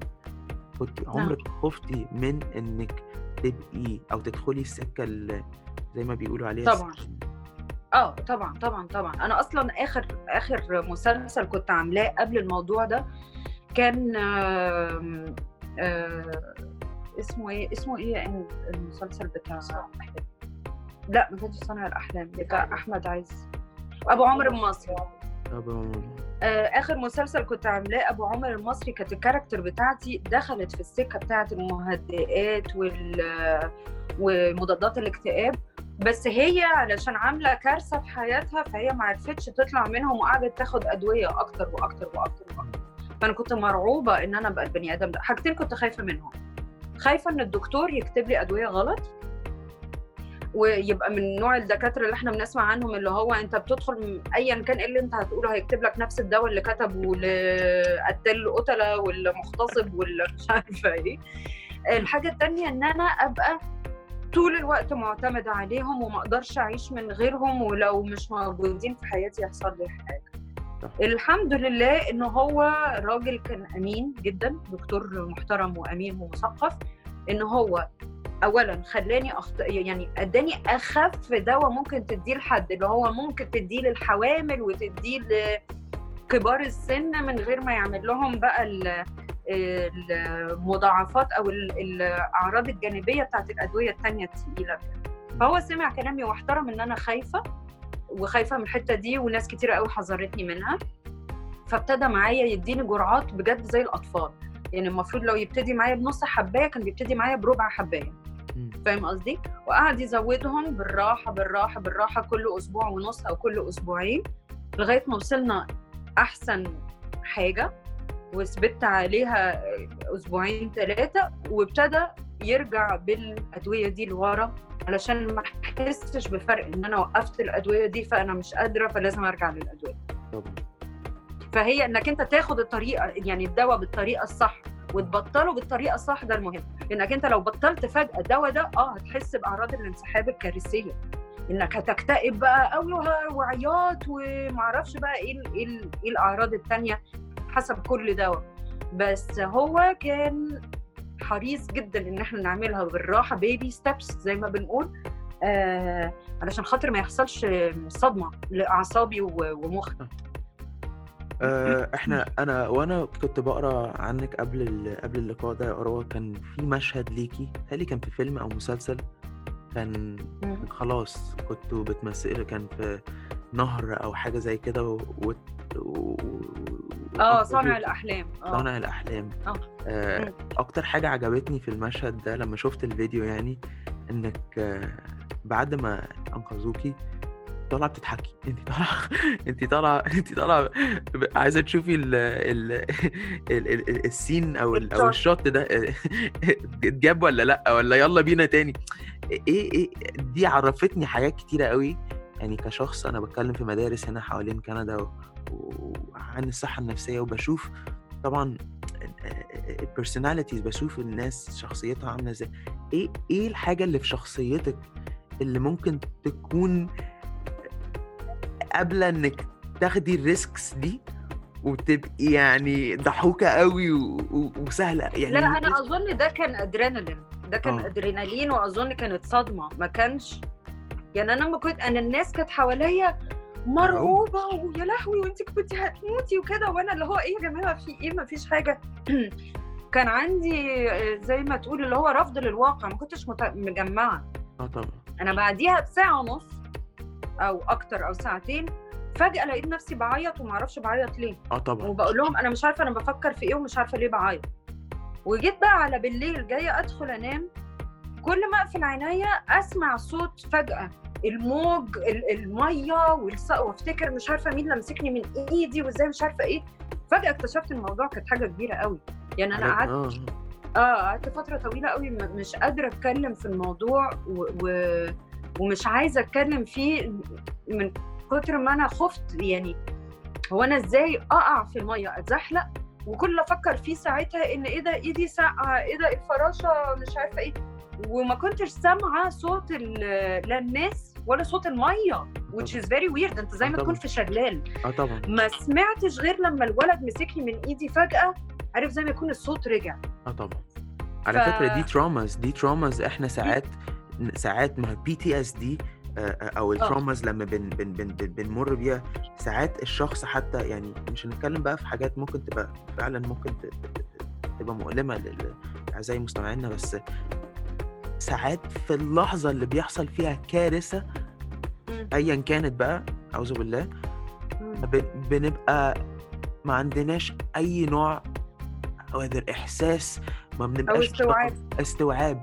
Speaker 1: كنت
Speaker 2: نعم.
Speaker 1: عمرك خفتي من إنك تبقي أو تدخلي السكه اللي زي ما بيقولوا عليها
Speaker 2: طبعا. آه طبعا طبعا طبعا. أنا أصلا آخر آخر مسلسل كنت عاملاه قبل الموضوع ده كان آه، اسمه إيه؟ اسمه إيه الم- المسلسل بتاع لا ما كانش صانع الأحلام بتاع أحمد عز. أبو عمرو. المصري. آخر مسلسل كنت عاملاه أبو عمر المصري كانت الكاركتر بتاعتي دخلت في السكة بتاعت المهدئات وال ومضادات الاكتئاب بس هي علشان عاملة كارثة في حياتها فهي ما عرفتش تطلع منهم وقعدت تاخد أدوية أكتر وأكتر وأكتر وأكتر. فأنا كنت مرعوبة إن أنا ابقى البني آدم ده. حاجتين كنت خايفة منهم. خايفة إن الدكتور يكتب لي أدوية غلط ويبقى من نوع الدكاترة اللي إحنا بنسمع عنهم اللي هو انت بتدخل ايا كان إيه اللي انت هتقوله هيكتب لك نفس الدواء اللي كتبه لقتال القتله والمغتصب واللي مش عارفة إيه الحاجة التانية إن أنا أبقى طول الوقت معتمدة عليهم وما أقدرش أعيش من غيرهم ولو مش موجودين في حياتي يحصل لي حاجة
Speaker 1: صح.
Speaker 2: الحمد لله إن هو راجل كان أمين جدا دكتور محترم وأمين ومثقف إن هو اولا خلاني أخت... يعني أداني أخف دواء ممكن تديه لحد اللي هو ممكن تديه للحوامل وتديه لكبار السن من غير ما يعمل لهم بقى ال- المضاعفات أو ال- الأعراض الجانبية بتاعت الأدوية التانية الثقيله فهو سمع كلامي واحترم إن أنا خايفة وخايفة من الحتة دي وناس كتيره قوي حذرتني منها. فابتدى معايا يديني جرعات بجد زي الأطفال. يعني المفروض لو يبتدي معايا بنص حباية كان بيبتدي معايا بربع
Speaker 1: حباية.
Speaker 2: فاهم قصدي؟ وقعد يزودهم بالراحة بالراحة بالراحة كل أسبوع ونص أو كل أسبوعين لغاية ما وصلنا أحسن حاجة وثبت عليها أسبوعين ثلاثة وابتدى يرجع بالأدوية دي لورا علشان ما أحسش بفرق إن أنا وقفت الأدوية دي فأنا مش قادرة فلازم أرجع
Speaker 1: للأدوية.
Speaker 2: فهي إنك أنت تاخد الطريقة يعني الدواء بالطريقة الصح. وتبطله بالطريقة الصح ده المهم. انك أنت لو بطلت فجأة الدواء ده آه هتحس بأعراض الانسحاب الكارثية. إنك هتكتئب بقى قوي وعياط ومعرفش بقى إيه ال- إيه ال- الأعراض التانية حسب كل دواء بس هو كان حريص جدا إن إحنا نعملها بالراحة بيبي ستيبس زي ما بنقول آه علشان خاطر ما يحصلش صدمة لأعصابي ومخي.
Speaker 1: إحنا أنا وأنا كنت بقرأ عنك قبل. قبل اللقاء ده يا أروى كان في مشهد ليكي تالي كان في فيلم أو مسلسل كان خلاص كنتوا بتمثلوا كان في نهر أو حاجة زي كده و... و... و...
Speaker 2: آه صانع الأحلام آه
Speaker 1: صانع الأحلام
Speaker 2: آه.
Speaker 1: آه. أكتر حاجة عجبتني في المشهد ده لما شفت الفيديو يعني إنك آه بعد ما أنقذوكي طالعه بتضحكي انت طالعة انت طالعة انت طالعة عايزة تشوفي ال ال ال ال ال- السين أو ال أو
Speaker 2: الشوت.
Speaker 1: ده. اتجاب ولا لأ؟ ولا يلا بينا تاني. إيه إيه دي عرفتني حاجات كتيرة قوي. يعني كشخص أنا بتكلم في مدارس هنا حوالين كندا وعن الصحة النفسية وبشوف طبعا ال personalities بشوف الناس شخصيتها عاملة إزاي. إيه إيه الحاجة اللي في شخصيتك اللي ممكن تكون قابلة إنك تاخدي ال risks دي وتبقي يعني ضحوكة أوي و و وسهلة يعني
Speaker 2: لا
Speaker 1: الناس
Speaker 2: أظن ده كان أدرينالين ده كان
Speaker 1: آه.
Speaker 2: أدرينالين وأظن كانت صدمة ما كانش يعني أنا لما كنت أنا الناس كانت حواليا.
Speaker 1: مرعوبة
Speaker 2: ويا لهوي وأنتِ كنتِ هتموتي وكده وأنا اللي هو إيه يا جماعة في إيه ما فيش حاجة كان عندي آآ زي ما تقولي اللي هو رفض للواقع ما كنتش مت مجمّعة.
Speaker 1: آه طبعًا.
Speaker 2: أنا بعديها بساعة ونُص أو أكتر أو ساعتين فجأة لقيت نفسي باعيّط وما أعرفش باعيّط ليه،
Speaker 1: آه طبعًا.
Speaker 2: وباقول لهم أنا مش عارفة أنا بافكّر في إيه ومش عارفة ليه باعيّط. وجيت بقى على بالليل جاية أدخل أنام كل ما أقفل عينيّا أسمع صوت فجأة الموج ال المَيّة والص وأفتكر مش عارفة مين اللي مسكني من إيدي وإزاي مش عارفة إيه، فجأة اكتشفت الموضوع كانت حاجة كبيرة أوي، يعني أنا
Speaker 1: حاجات
Speaker 2: قعدت
Speaker 1: آه.
Speaker 2: آه قعدت فترة طويلة أوي م مش قادرة أتكلّم في الموضوع و و ومش عايزة أتكلّم فيه من كتر ما أنا خُفت يعني هو أنا إزاي أقع في المَيّة أتزحلق وكل اللي أفكّر فيه ساعتها إن إيه ده إيدي ساقعة، إيه ده الفراشة مش عارفة إيه، وما كنتش سامعة صوت لا الناس ولا صوت المَيّة which is very weird أنت زي
Speaker 1: آه
Speaker 2: ما تكون
Speaker 1: طبعًا.
Speaker 2: في شلال.
Speaker 1: آه طبعًا.
Speaker 2: ما سمعتش غير لمّا الولد مسكني من إيدي فجأة، عارف زي ما يكون الصوت رجع.
Speaker 1: آه طبعًا. على
Speaker 2: ف
Speaker 1: فكرة دي traumas دي traumas إحنا ساعات ساعات ما هي PTSD آآ أو
Speaker 2: آه.
Speaker 1: الtraumas لمّا بن بن بن بن بنمُر بيها ساعات الشخص حتى يعني مش هنتكلّم بقى في حاجات ممكن تبقى فعلًا ممكن تبقى مؤلمة لل لأعزائي مستمعينا، بس ساعات في اللحظة اللي بيحصل فيها كارثة
Speaker 2: إمم.
Speaker 1: أيًا كانت بقى أعوذ بالله، بنبقى ما عندناش أي نوع whether إحساس ما بنبقاش
Speaker 2: استيعاب.
Speaker 1: متق استيعاب.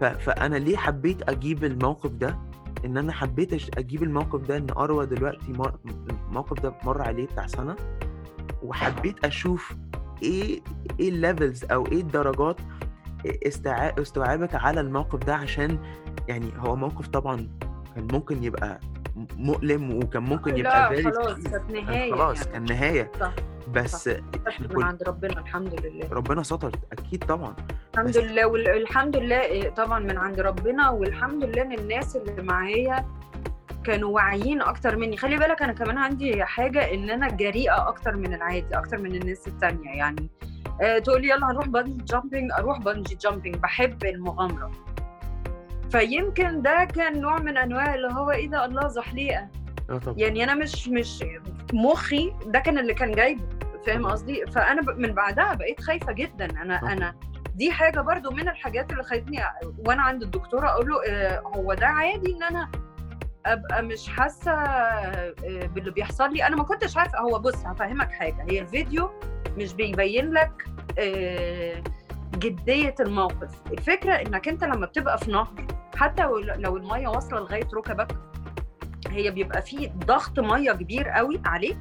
Speaker 1: ف فأنا ليه حبّيت أجيب الموقف ده، إن أنا حبّيت أش أجيب الموقف ده إن أروى دلوقتي مر الموقف ده مَر عليه بتاع سَنة، وحبّيت أشوف إيه إيه الlevels أو إيه الدرجات أ استيعا استيعابِك على الموقف ده عشان يعني هو موقف طبعًا كان ممكن يبقى مؤلم وكان ممكن يبقى
Speaker 2: خلاص كانت
Speaker 1: كان
Speaker 2: نهاية
Speaker 1: خلاص
Speaker 2: يعني.
Speaker 1: كان نهاية،
Speaker 2: صح،
Speaker 1: بس
Speaker 2: من
Speaker 1: كل
Speaker 2: عند ربنا الحمد لله.
Speaker 1: ربنا ستر أكيد طبعًا،
Speaker 2: الحمد
Speaker 1: بس
Speaker 2: لله وال الحمد لله آآ طبعًا من عند ربنا والحمد لله إن الناس اللي معايا كانوا واعيين أكتر منّي، خلّي بالك أنا كمان عندي حاجة إن أنا جريئة أكتر من العادي، أكتر من الناس التانية يعني آآ تقول لي يالّا هنروح bungee jumping أروح bungee jumping باحب المغامرة. فيمكن ده كان نوع من أنواع اللي هو إيه ده الله زحليقة،
Speaker 1: آه.
Speaker 2: يعني أنا مش مش مُخّي ده كان اللي كان جايبه، فاهم. قصدي؟ فأنا ب من بعدها بقيت خايفة جدًا، أنا
Speaker 1: طبعًا.
Speaker 2: أنا دي حاجة برضه من الحاجات اللي خلّتني أ وأنا عند الدكتورة أقول له آآ هو ده عادي إن أنا أبقى مش حاسة آآ باللي بيحصل لي؟ أنا ما كنتش عارفة هو بُص هافهّمك حاجة، هي الفيديو مش بيبيّن لك آآ جدية الموقف، الفكرة إنّك أنت لمّا بتبقى في نهر حتى لو المَيّة واصلة لغاية رُكبك، هي بيبقى في ضغط مَيّة كبير أوي عليك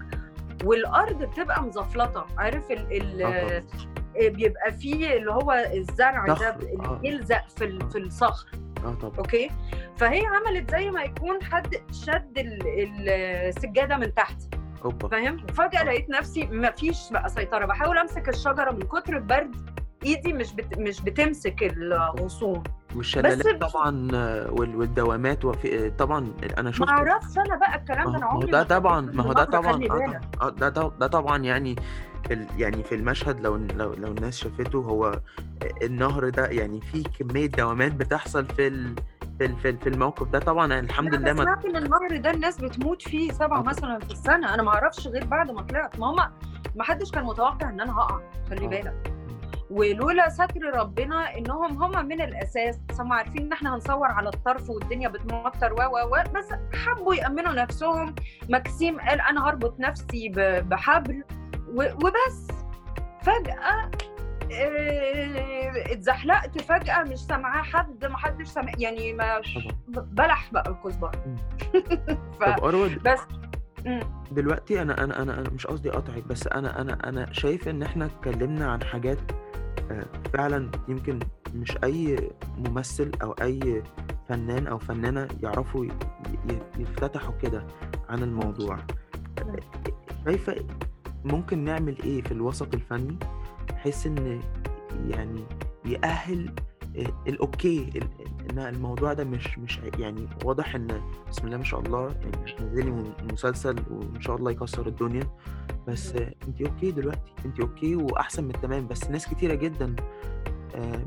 Speaker 2: والأرض بتبقى مزفلطة، عارف ال ال
Speaker 1: آه.
Speaker 2: آآ بيبقى في اللي هو الزرع ده اللي
Speaker 1: آه.
Speaker 2: بيلزق في ال
Speaker 1: آه.
Speaker 2: في الصخر،
Speaker 1: آه طبعًا.
Speaker 2: أوكي؟ فهي عملت زي ما يكون حد شَد ال ال السجادة من تحت،! فاهم؟
Speaker 1: آه.
Speaker 2: لقيت نفسي ما فيش بقى سيطرة، باحاول أمسك الشجرة من كتر البرد إيدي مش بت مش بتمسك الغصون، بس
Speaker 1: والشلالات طبعًا وال والدوامات وفي طبعًا
Speaker 2: ما
Speaker 1: شُفت
Speaker 2: أعرفش أنا بقى الكلام
Speaker 1: ما
Speaker 2: ده
Speaker 1: ما هو
Speaker 2: عمري
Speaker 1: ده
Speaker 2: ما
Speaker 1: طبعًا ما هو ده طبعًا آه. طبعًا آه ده ده طبعًا يعني في يعني في المشهد لو لو لو الناس شافته هو النهر ده يعني فيه كمية دوامات بتحصل في ال في في في الموقف ده طبعًا الحمد لله ما
Speaker 2: سمعت إن النهر ده الناس بتموت فيه 7
Speaker 1: آه طبعًا.
Speaker 2: مثلًا في السنة، أنا ما أعرفش غير بعد ما طلعت، ما هم ما حدش كان متوقع إن أنا هاقع، خلّي. بالك. ولولا ستر ربنا إنهم هم من الأساس هم عارفين إن إحنا هنصوّر على الطرف والدنيا بتمطر و، و، و، بس حبّوا يأمّنوا نفسهم، مكسيم قال أنا هاربط نفسي بحبل وبس. فجأة آآ اتزحلقت فجأة مش سامعاه حد، ما حدش سامع يعني مش. ب بلح بقى الكزبرة.
Speaker 1: إمم.
Speaker 2: ف
Speaker 1: طب
Speaker 2: بس.
Speaker 1: دلوقتي أنا أنا أنا أنا مش قصدي أقاطعِك، بس أنا أنا أنا شايف إن إحنا اتكلّمنا عن حاجات فعلًا يمكن مش أي ممثل أو أي فنان أو فنانة يعرفوا ي ي يفتتحوا كده عن الموضوع.
Speaker 2: إمم.
Speaker 1: شايفة ممكن نعمل إيه في الوسط الفني بحيث إن يعني يأهِّل الاوكي ان الموضوع ده مش مش يعني واضح ان بسم الله ما شاء الله يعني هتنزلي مسلسل وإن شاء الله يكسر الدنيا بس انت أوكي دلوقتي انت أوكي واحسن من التمام بس ناس كتيرة جدا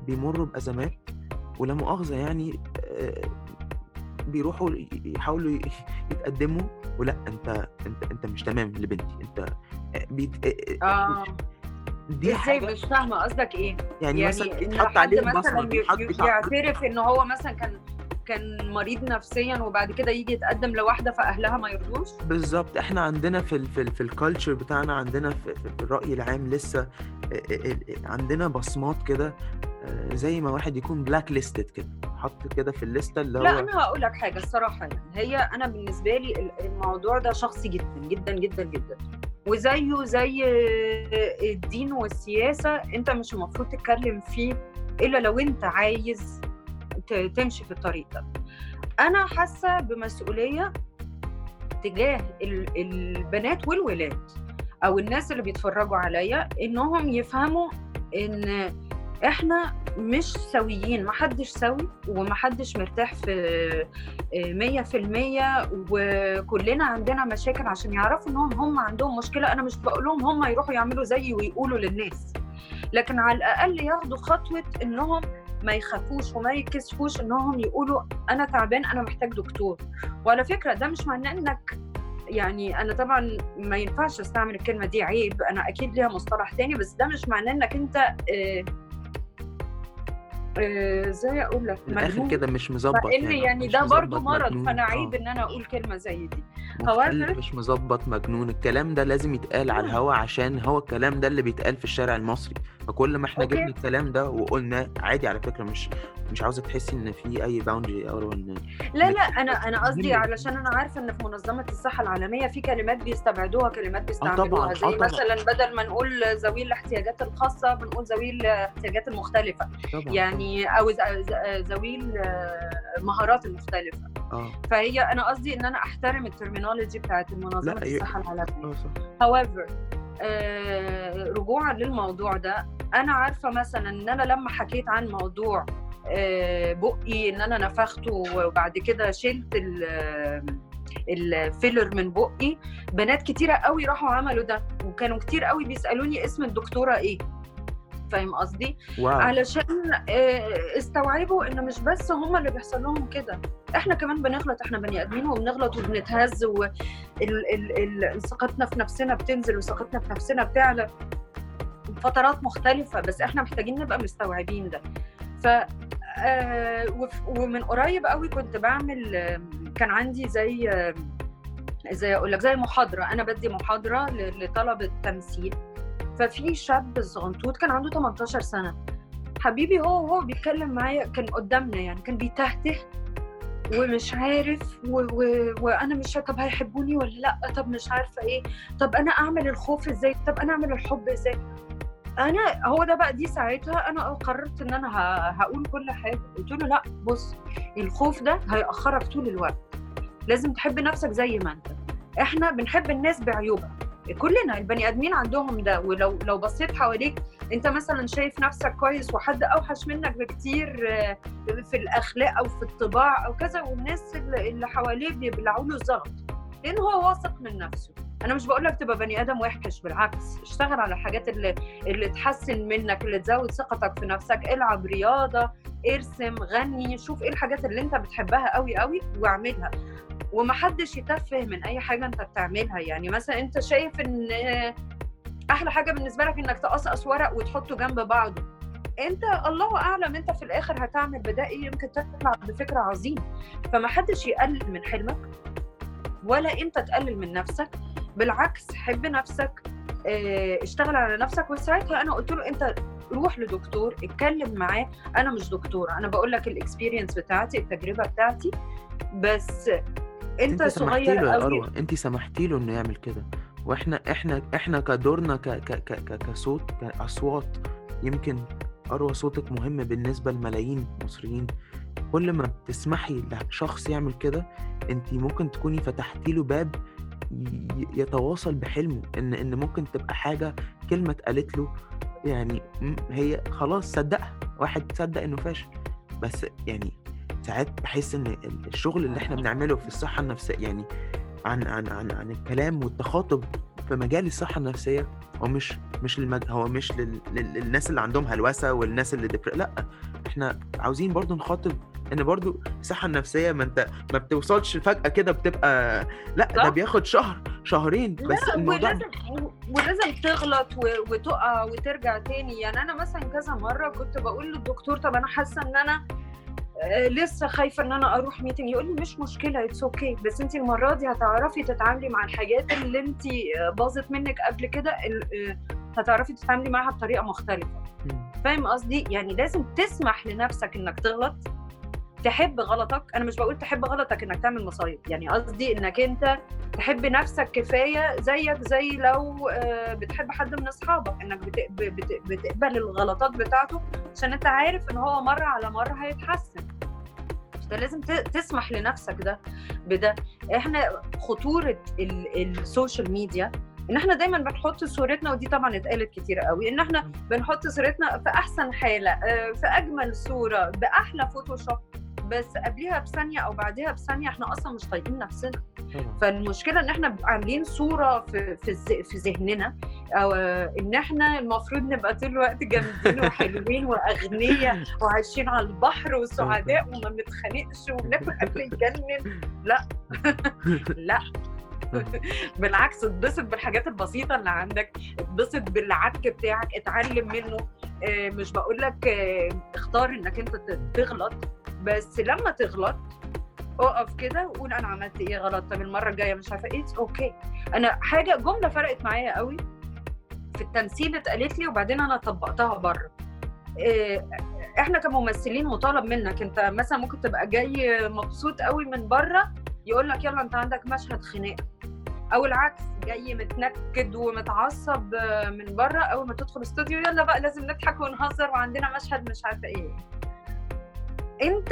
Speaker 1: بيمروا بأزمات ولا مؤاخذة يعني بيروحوا يحاولوا يتقدموا ولا انت انت انت مش تمام لبنتي انت
Speaker 2: بيت... آه. دي إزاي؟ مش فاهمة قصدك إيه.
Speaker 1: يعني, يعني مثلا يتحط عليه مثلا
Speaker 2: يعترف إن هو مثلا كان كان مريض نفسيا وبعد كده يجي يتقدم لواحدة فأهلها ما يرضوش؟
Speaker 1: بالظبط. إحنا عندنا في ال في, ال في ال culture بتاعنا عندنا في, في الرأي العام لسه عندنا بصمات كده زي ما واحد يكون blacklisted كده حط كده في ال list ة اللي هو
Speaker 2: لا أنا هقول لك حاجة الصراحة يعني هي أنا بالنسبة لي الموضوع ده شخصي جدا جدا جدا جدا. وزيه زي الدين والسياسة أنت مش المفروض تتكلم فيه إلا لو أنت عايز تمشي في الطريق ده أنا حاسة بمسؤولية تجاه البنات والولاد أو الناس اللي بيتفرجوا عليا إنهم يفهموا إن إحنا مش سويين محدش سوي ومحدش مرتاح في مية في المية وكلنا عندنا مشاكل عشان يعرفوا إنهم هم عندهم مشكلة. أنا مش بقول لهم هم يروحوا يعملوا زيي ويقولوا للناس لكن على الأقل ياخدوا خطوة إنهم ما يخافوش وما يكسفوش إنهم يقولوا أنا تعبان أنا محتاج دكتور. وعلى فكرة ده مش معناه إنك يعني أنا طبعا ما ينفعش أستعمل الكلمة دي عيب أنا أكيد ليها مصطلح تاني بس ده مش معناه إنك أنت آه إزاي أقول لك
Speaker 1: من الآخر كده مش مظبط
Speaker 2: يعني, يعني ده برضه مرض فأنا عيب إن أنا أقول كلمة زي دي.
Speaker 1: however مش مظبط مجنون. الكلام ده لازم يتقال على الهوا عشان هو الكلام ده اللي بيتقال في الشارع المصري. فكل ما إحنا جبنا الكلام ده وقلنا عادي على فكرة مش مش عاوزة تحسي إن في أي boundary أو إن
Speaker 2: لا لا أنا أنا قصدي علشان أنا عارفة إن في منظمة الصحة العالمية في كلمات بيستبعدوها كلمات بيستعملوها زي طبعًا. مثلا بدل ما نقول ذوي الاحتياجات الخاصة بنقول ذوي الاحتياجات المختلفة. طبعًا. يعني أو ذوي المهارات المختلفة.
Speaker 1: آه.
Speaker 2: فهي أنا قصدي إن أنا أحترم ال terminology بتاعت منظمه الصحة العالمية. however آه رجوعا للموضوع ده. أنا عارفة مثلا إن أنا لما حكيت عن موضوع آه بقي إن أنا نفخته وبعد كده شلت الفيلر من بقي بنات كتيرة قوي راحوا عملوا ده وكانوا كتير قوي بيسألوني اسم الدكتورة إيه. فاهم قصدي؟ علشان استوعبوا ان مش بس هم اللي بيحصل لهم كده. إحنا كمان بنغلط إحنا بني آدمين وبنغلط وبنتهز وثقتنا في نفسنا بتنزل وثقتنا في نفسنا بتعلى. فترات مختلفة بس إحنا محتاجين نبقى مستوعبين ده. ف ومن قريب قوي كنت بعمل كان عندي زي زي أقول لك زي محاضرة. أنا بدي محاضرة لطلبة تمثيل. ففي شاب صغنطوط كان عنده 18 سنة. حبيبي هو وهو بيتكلم معايا كان قدامنا يعني كان بيتهته ومش عارف و... و... وأنا مش طب هيحبوني ولا لأ؟ طب مش عارفة إيه؟ طب أنا أعمل الخوف إزاي؟ طب أنا أعمل الحب إزاي؟ أنا هو ده بقى دي ساعتها أنا قررت إن أنا. هقول كل حاجة. قلت له لأ بص الخوف ده هيأخرك طول الوقت. لازم تحب نفسك زي ما أنت. إحنا بنحب الناس بعيوبها. كلنا البني آدمين عندهم ده. ولو لو بصيت حواليك انت مثلا شايف نفسك كويس وحد أوحش منك بكتير في الأخلاق أو في الطباع أو كذا والناس اللي حواليه بيبلعوا له الزلط لأن هو واثق من نفسه. أنا مش بقول لك تبقى بني آدم وحش بالعكس. اشتغل على الحاجات اللي اللي تحسن منك اللي تزود ثقتك في نفسك. العب رياضة ارسم غني شوف إيه الحاجات اللي أنت بتحبها قوي قوي واعملها. ومحدش يتفه من أي حاجة أنت بتعملها. يعني مثلا أنت شايف إن أحلى حاجة بالنسبة لك إنك تقصقص ورق وتحطه جنب بعضه. أنت الله أعلم أنت في الآخر هتعمل بده إيه. يمكن تطلع بفكرة عظيمة. فمحدش يقلل من حلمك ولا أنت تقلل من نفسك. بالعكس حب نفسك اشتغل على نفسك. وساعتها أنا قلت له أنت روح لدكتور اتكلم معاه. أنا مش دكتور أنا بقول لك الاكسبيرينس بتاعتي التجربة بتاعتي. بس انت,
Speaker 1: انت
Speaker 2: صغير
Speaker 1: له قوي. انت سمحتي له انه يعمل كده. وإحنا إحنا إحنا كدورنا ك ك ك كصوت كأصوات يمكن أروى صوتك مهم بالنسبة لملايين المصريين. كل ما بتسمحي لشخص يعمل كده انت ممكن تكوني فتحتي له باب يتواصل بحلمه إن إن ممكن تبقى حاجة كلمة اتقالت له. يعني هي خلاص صدقها. واحد صدق إنه فاشل. بس يعني ساعات بحس إن ال- الشغل اللي إحنا بنعمله في الصحة النفسية يعني عن عن عن عن الكلام والتخاطب في مجال الصحة النفسية هو مش مش للمج... هو مش لل... لل... للناس اللي عندهم هلوسة والناس اللي دبر... لأ إحنا عاوزين برضو نخاطب إن برضو الصحة النفسية ما أنت ما بتوصلش فجأة كده بتبقى لأ ده. بياخد شهر شهرين بس
Speaker 2: لا
Speaker 1: الموضوع
Speaker 2: ولازم ولازم تغلط وتقع وترجع تاني يعني أنا مثلا كذا مرة كنت بقول للدكتور طب أنا حاسة إن أنا لسه خايفة إن أنا أروح meeting يقول لي مش مشكلة it's okay okay. بس انت المرة دي هتعرفي تتعاملي مع الحاجات اللي انت آه، باظت منك قبل كده آه، هتعرفي تتعاملي معاها بطريقة
Speaker 1: مختلفة.
Speaker 2: فاهم قصدي يعني لازم تسمح لنفسك إنك تغلط تحب غلطك أنا مش بقول تحب غلطك إنك تعمل مصايب يعني قصدي إنك أنت تحب نفسك كفاية زيك زي لو آه، بتحب حد من أصحابك إنك بت- بت- بتقبل الغلطات بتاعته عشان أنت عارف إن هو مرة على مرة هيتحسن. انت لازم تسمح لنفسك ده بده. إحنا خطورة ال- السوشيال ميديا إن إحنا دايما بنحط صورتنا ودي طبعا اتقالت كتير قوي إن إحنا بنحط صورتنا في أحسن حالة آه، في أجمل صورة بأحلى فوتوشوب بس قبلها بثانية أو بعدها بثانية إحنا أصلا مش طايقين نفسنا. فالمشكلة إن إحنا عاملين صورة في في في ذهننا أو إن إحنا المفروض نبقى طول الوقت جامدين وحلوين وأغنياء وعايشين على البحر وسعداء وما بنتخانقش وبناكل أكل يجنن. لا. لا. بالعكس اتبسط بالحاجات البسيطة اللي عندك اتبسط بالعك بتاعك اتعلم منه. آه، مش بقول لك اختار انك انت تغلط بس لما تغلط اقف كده وقول أنا عملت إيه غلط؟ طب المرة الجاية مش عارفة إيه؟ أوكي أنا حاجة جملة فرقت معايا قوي في التمثيل اتقالت لي وبعدين أنا طبقتها بره. إيه، إحنا كممثلين مطالب منك. أنت مثلا ممكن تبقى جاي مبسوط قوي من بره يقول لك يلا أنت عندك مشهد خناقة. أو العكس جاي متنكد ومتعصب آه، من بره أول ما تدخل استوديو يلا بقى لازم نضحك ونهزر وعندنا مشهد مش عارفة إيه. أنت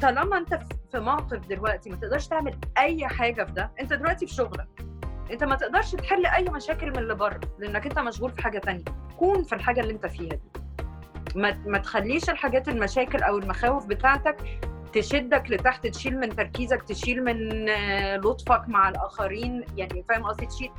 Speaker 2: طالما أنت في موقف دلوقتي ما تقدرش تعمل أي حاجة في ده أنت دلوقتي في شغلك. أنت ما تقدرش تحل أي مشاكل من اللي بره لأنك أنت مشغول في حاجة تانية. كون في الحاجة اللي أنت فيها دي. ما, ما تخليش الحاجات المشاكل أو المخاوف بتاعتك تشدك لتحت تشيل من تركيزك تشيل من آه، لطفك مع الآخرين. يعني فاهم قصدي؟ تشيل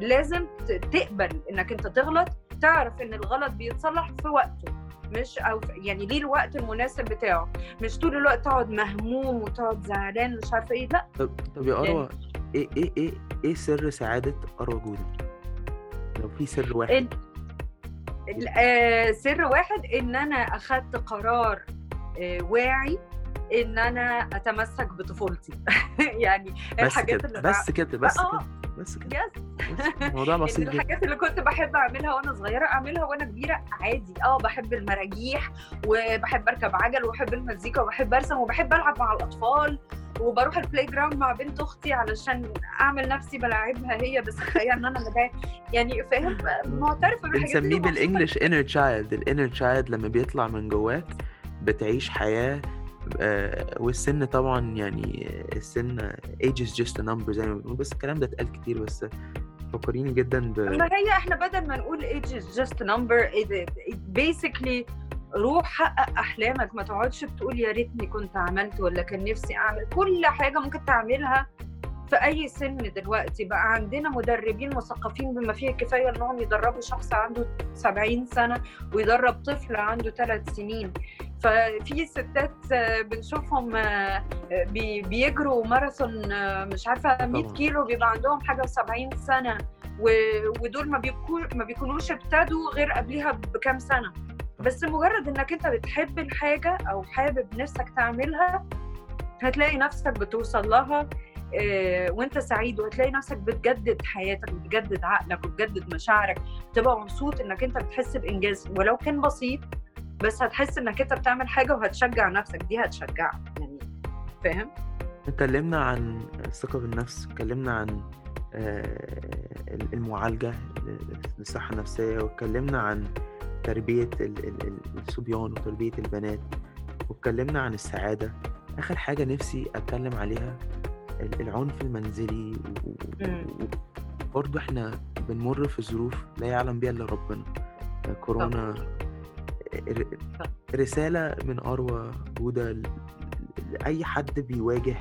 Speaker 2: لازم تقبل إنك أنت تغلط تعرف إن الغلط بيتصلح في وقته مش أو يعني ليه الوقت المناسب بتاعه. مش طول الوقت تقعد مهموم وتقعد زعلان مش عارفة إيه لأ.
Speaker 1: طب طب يا أروى إيه إيه إيه إيه سر سعادة أروى جودة؟ لو في سر واحد.
Speaker 2: ال- ال- آه، سر واحد إن أنا أخدت قرار آه، واعي إن أنا أتمسك بطفولتي. يعني
Speaker 1: بس
Speaker 2: الحاجات
Speaker 1: كده
Speaker 2: اللي
Speaker 1: بس كده بس
Speaker 2: آه.
Speaker 1: كده بس كده. بس الموضوع
Speaker 2: إن
Speaker 1: بسيط
Speaker 2: الحاجات اللي كنت بحب أعملها وأنا صغيرة أعملها وأنا كبيرة عادي. آه بحب المراجيح وبحب أركب عجل وبحب المزيكا وبحب أرسم وبحب ألعب مع الأطفال وبروح ال playground مع بنت أختي علشان أعمل نفسي بلاعبها هي بس تخيل إن أنا يعني فاهم؟ معترفة بالحاجات دي
Speaker 1: بنسميه بالإنجلش inner child. الإنر تشايلد لما بيطلع من جواك بتعيش حياة آه، والسن طبعا يعني آه، السن age is just a number زي ما بنقول بس الكلام ده اتقال كتير بس فكريني جدا ب
Speaker 2: ما هي إحنا بدل ما نقول age is just a number it, basically روح حقق أحلامك. ما تقعدش تقول يا ريتني كنت عملت ولا كان نفسي أعمل. كل حاجة ممكن تعملها في أي سن دلوقتي. بقى عندنا مدربين مثقفين بما فيه الكفايه إنهم يدربوا شخص عنده 70 سنة ويدرب طفل عنده ثلاث سنين. ففي ستات آه، بنشوفهم آه، بي- بيجروا ماراثون آه، مش عارفة 100
Speaker 1: طبعاً.
Speaker 2: كيلو بيبقى عندهم حاجة و70 سنة. ودول ما ما بيكونوش ابتدوا غير قبلها بكام سنة. بس مجرد إنك أنت بتحب الحاجة أو حابب نفسك تعملها هتلاقي نفسك بتوصل لها وأنت سعيد وهتلاقي نفسك بتجدد حياتك بتجدد عقلك وبتجدد مشاعرك. تبقى مبسوط إنك أنت بتحس بإنجاز ولو كان بسيط بس هتحس إنك أنت بتعمل حاجة وهتشجع نفسك دي هتشجعك يعني فاهم
Speaker 1: اتكلمنا عن الثقة بالنفس اتكلمنا عن آه، المعالجة للصحة النفسية واتكلمنا عن ال- الصبيان وتربية البنات واتكلمنا عن السعادة آخر حاجة نفسي أتكلم عليها ال العنف المنزلي وبرضه إحنا بنمُر في ظروف لا يعلم بيها إلا ربنا،
Speaker 2: طبعًا.
Speaker 1: كورونا. رسالة من أروى جودة لأي حد بيواجه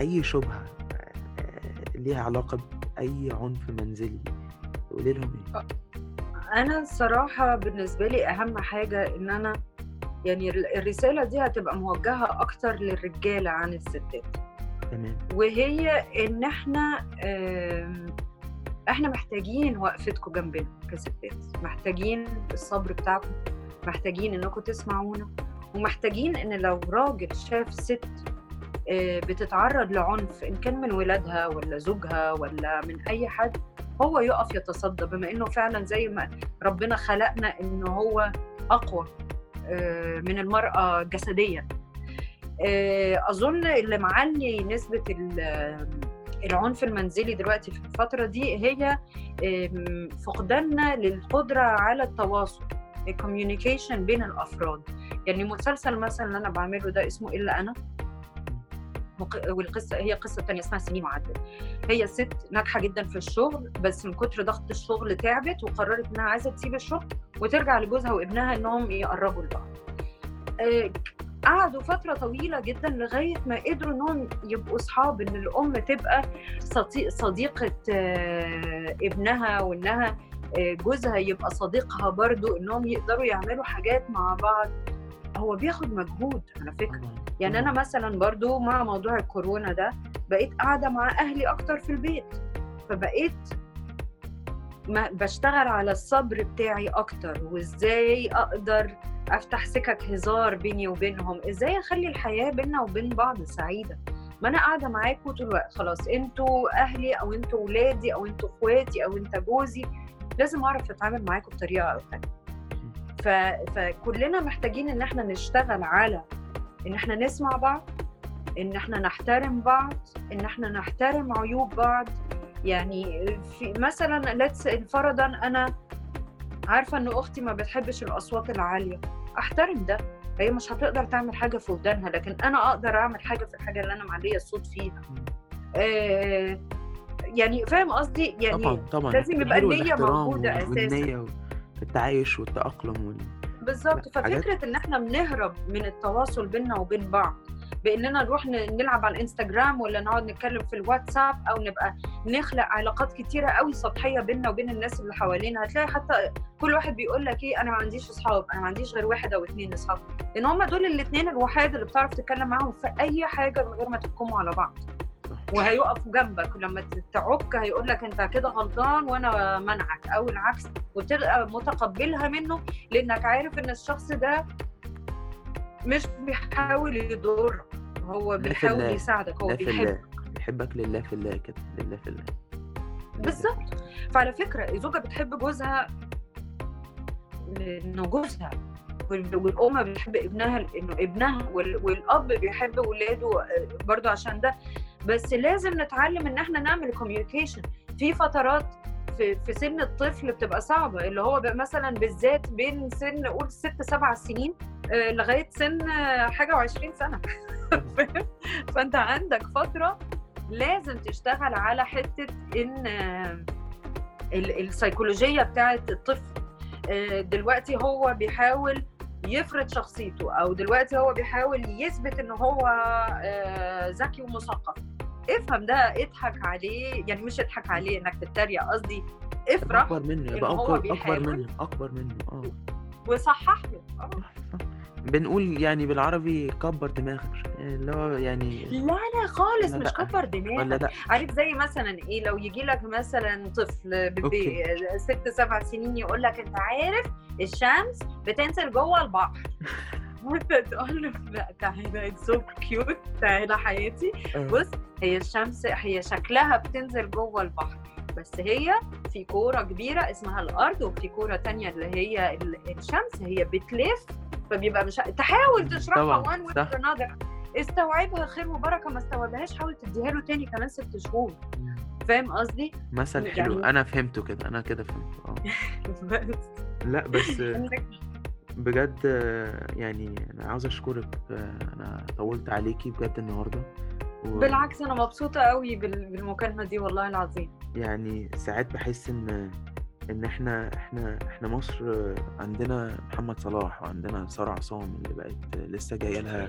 Speaker 1: أي شُبهة ليها علاقة بأي عنف منزلي، تقولي لهم إيه؟
Speaker 2: أنا الصراحة بالنسبة لي أهم حاجة إن أنا يعني ال الرسالة دي هتبقى موجهة أكتر للرجالة عن الستات.
Speaker 1: تمام.
Speaker 2: وهي إن إحنا إحنا محتاجين وقفتكم جنبنا كستات، محتاجين الصبر بتاعكم، محتاجين إنكم تسمعونا، ومحتاجين إن لو راجل شاف ست آآ بتتعرّض لعنف إن كان من ولادها والّا زوجها والّا من أي حد، هو يُقف يتصدى. بما إنه فعلًا زي ما ربنا خلقنا إن هو أقوى آآ من المرأة جسديًا. آآ أظن اللي معلّي نسبة ال العنف المنزلي دلوقتي في الفترة دي هي فقداننا للقدرة على التواصل، الcommunication بين الأفراد. يعني مسلسل مثلًا اللي أنا باعمله ده اسمه إلا أنا. وق والقصة هي قصة تانية اسمها سنين وعدِّت. هي ست ناجحة جدًا في الشغل، بس من كتر ضغط الشغل تعبت وقررت إنها عايزة تسيب الشغل وترجع لجوزها وابنها إنهم يقرّبوا لبعض. قعدوا فترة طويلة جدًا لغاية ما قدروا إنهم يبقوا صحاب، إن الأم تبقى صدي صديقة ابنها وإنها آآ جوزها يبقى صديقها برضه، إنهم يقدروا يعملوا حاجات مع بعض. هو بياخد مجهود على فكرة. يعني
Speaker 1: طبعًا.
Speaker 2: مثلًا برضه مع موضوع الكورونا ده، بقيت قاعدة مع أهلي أكتر في البيت، فبقيت ما باشتغل على الصبر بتاعي أكتر، وإزاي أقدر أفتح سِكَك هزار بيني وبينهم، إزاي أخلّي الحياة بيننا وبين بعض سعيدة. ما أنا قاعدة معاكم طول الوقت، خلاص أنتم أهلي أو أنتم ولادي أو أنتم أخواتي أو أنت جوزي، لازم أعرف أتعامل معاكم بطريقة أو تانية.
Speaker 1: إمم.
Speaker 2: ف فكلنا محتاجين إن إحنا نشتغل على إن إحنا نسمع بعض، إن إحنا نحترم بعض، إن إحنا نحترم عيوب بعض. يعني في مثلًا فرضًا أنا عارفة إن أختي ما بتحبش الأصوات العالية، أحترم ده، هي مش هتقدر تعمل حاجة في ودانها، لكن أنا أقدر أعمل حاجة في الحاجة اللي أنا معلية الصوت فيها. آآ يعني فاهم قصدي؟
Speaker 1: طبعًا،
Speaker 2: يعني
Speaker 1: طبعًا.
Speaker 2: لازم يبقى أساسًا.
Speaker 1: والنية في التعايش والتأقلم وال حاجات
Speaker 2: ففكرة إن إحنا بنهرب من التواصل بيننا وبين بعض، بإننا نروح نلعب على الإنستجرام والّا نقعد نتكلم في الواتساب أو نبقى نخلق علاقات كتيرة أوي سطحية بيننا وبين الناس اللي حوالينا، هتلاقي حتى كل واحد بيقول لك إيه، أنا ما عنديش أصحاب، أنا ما عنديش غير 1 أو 2 أصحاب، لإن هم دول الاتنين الوحيد اللي بتعرف تتكلم معاهم في أي حاجة من غير ما تحكموا على بعض. وهيُقفوا جنبك، ولمّا تعُك هيقول لك أنت كده غلطان وأنا مانعك أو العكس، وتبقى متقبلها منه لإنك عارف إن الشخص ده مش بيحاول يضرك، هو بيحاول يساعدك، هو بيحبك.
Speaker 1: بيحبك لله في الله كده، لله في الله. لله.
Speaker 2: بالضبط. فعلى فكرة الزوجة بتحب جوزها لإنه جوزها، وال والأم بتحب ابنها لإنه ابنها، وال والأب بيحب ولاده آآ برضه عشان ده، بس لازم نتعلم إن إحنا نعمل communication. في فترات في في سن الطفل بتبقى صعبة، اللي هو مثلًا بالذات بين سن قُل 6، 7 سنين آآ لغاية سن حاجة و20 سنة فاهم؟ فأنت عندك فترة لازم تشتغل على حتة إن ال السيكولوجية بتاعة الطفل. دلوقتي هو بيحاول يفرض شخصيته، أو دلوقتي هو بيحاول يثبت إن هو ذكي ومثقف. افهم ده، اضحك عليه، يعني مش اضحك عليه إنك تتريق، قصدي افرح
Speaker 1: أكبر منه، يبقى أكبر
Speaker 2: بيحاول
Speaker 1: منه، أكبر منه، آه.
Speaker 2: وصحّح له، آه.
Speaker 1: بنقول يعني بالعربي كبّر دماغك اللي هو يعني
Speaker 2: لا، لا خالص، مش؟ كبّر دماغك. عارف زي مثلًا إيه، لو ييجي لك مثلًا طفل
Speaker 1: أوكي.
Speaker 2: 6، 7 سنين يقول لك أنت عارف الشمس بتنزل جوّه البحر. وأنت تقول له لأ تعالَ it's so cute تعالَ حياتي،
Speaker 1: آه.
Speaker 2: بُص هي الشمس هي شكلها بتنزل جوّه البحر، بس هي في كورة كبيرة اسمها الأرض، وفي كورة تانية اللي هي ال الشمس هي بتلِف، فبيبقى مش تحاول تشرحها
Speaker 1: صح.
Speaker 2: or another استوعبها خير وبركة، ما استوعبهاش حاول تدّيها له تاني كمان 6 شهور. فاهم قصدي؟
Speaker 1: مثل حلو،
Speaker 2: يعني
Speaker 1: أنا فهمته كده، أنا كده فهمته، آه.
Speaker 2: بس.
Speaker 1: لأ، بس بجد يعني أنا عاوز أشكرِك، أنا طوّلت عليكِ بجد النهارده، و
Speaker 2: بالعكس أنا مبسوطة أوي بال بالمكالمة دي والله العظيم.
Speaker 1: يعني ساعات باحس إن إن إحنا إحنا إحنا مصر عندنا محمد صلاح وعندنا سارة عصام اللي بقت لسه جاية لها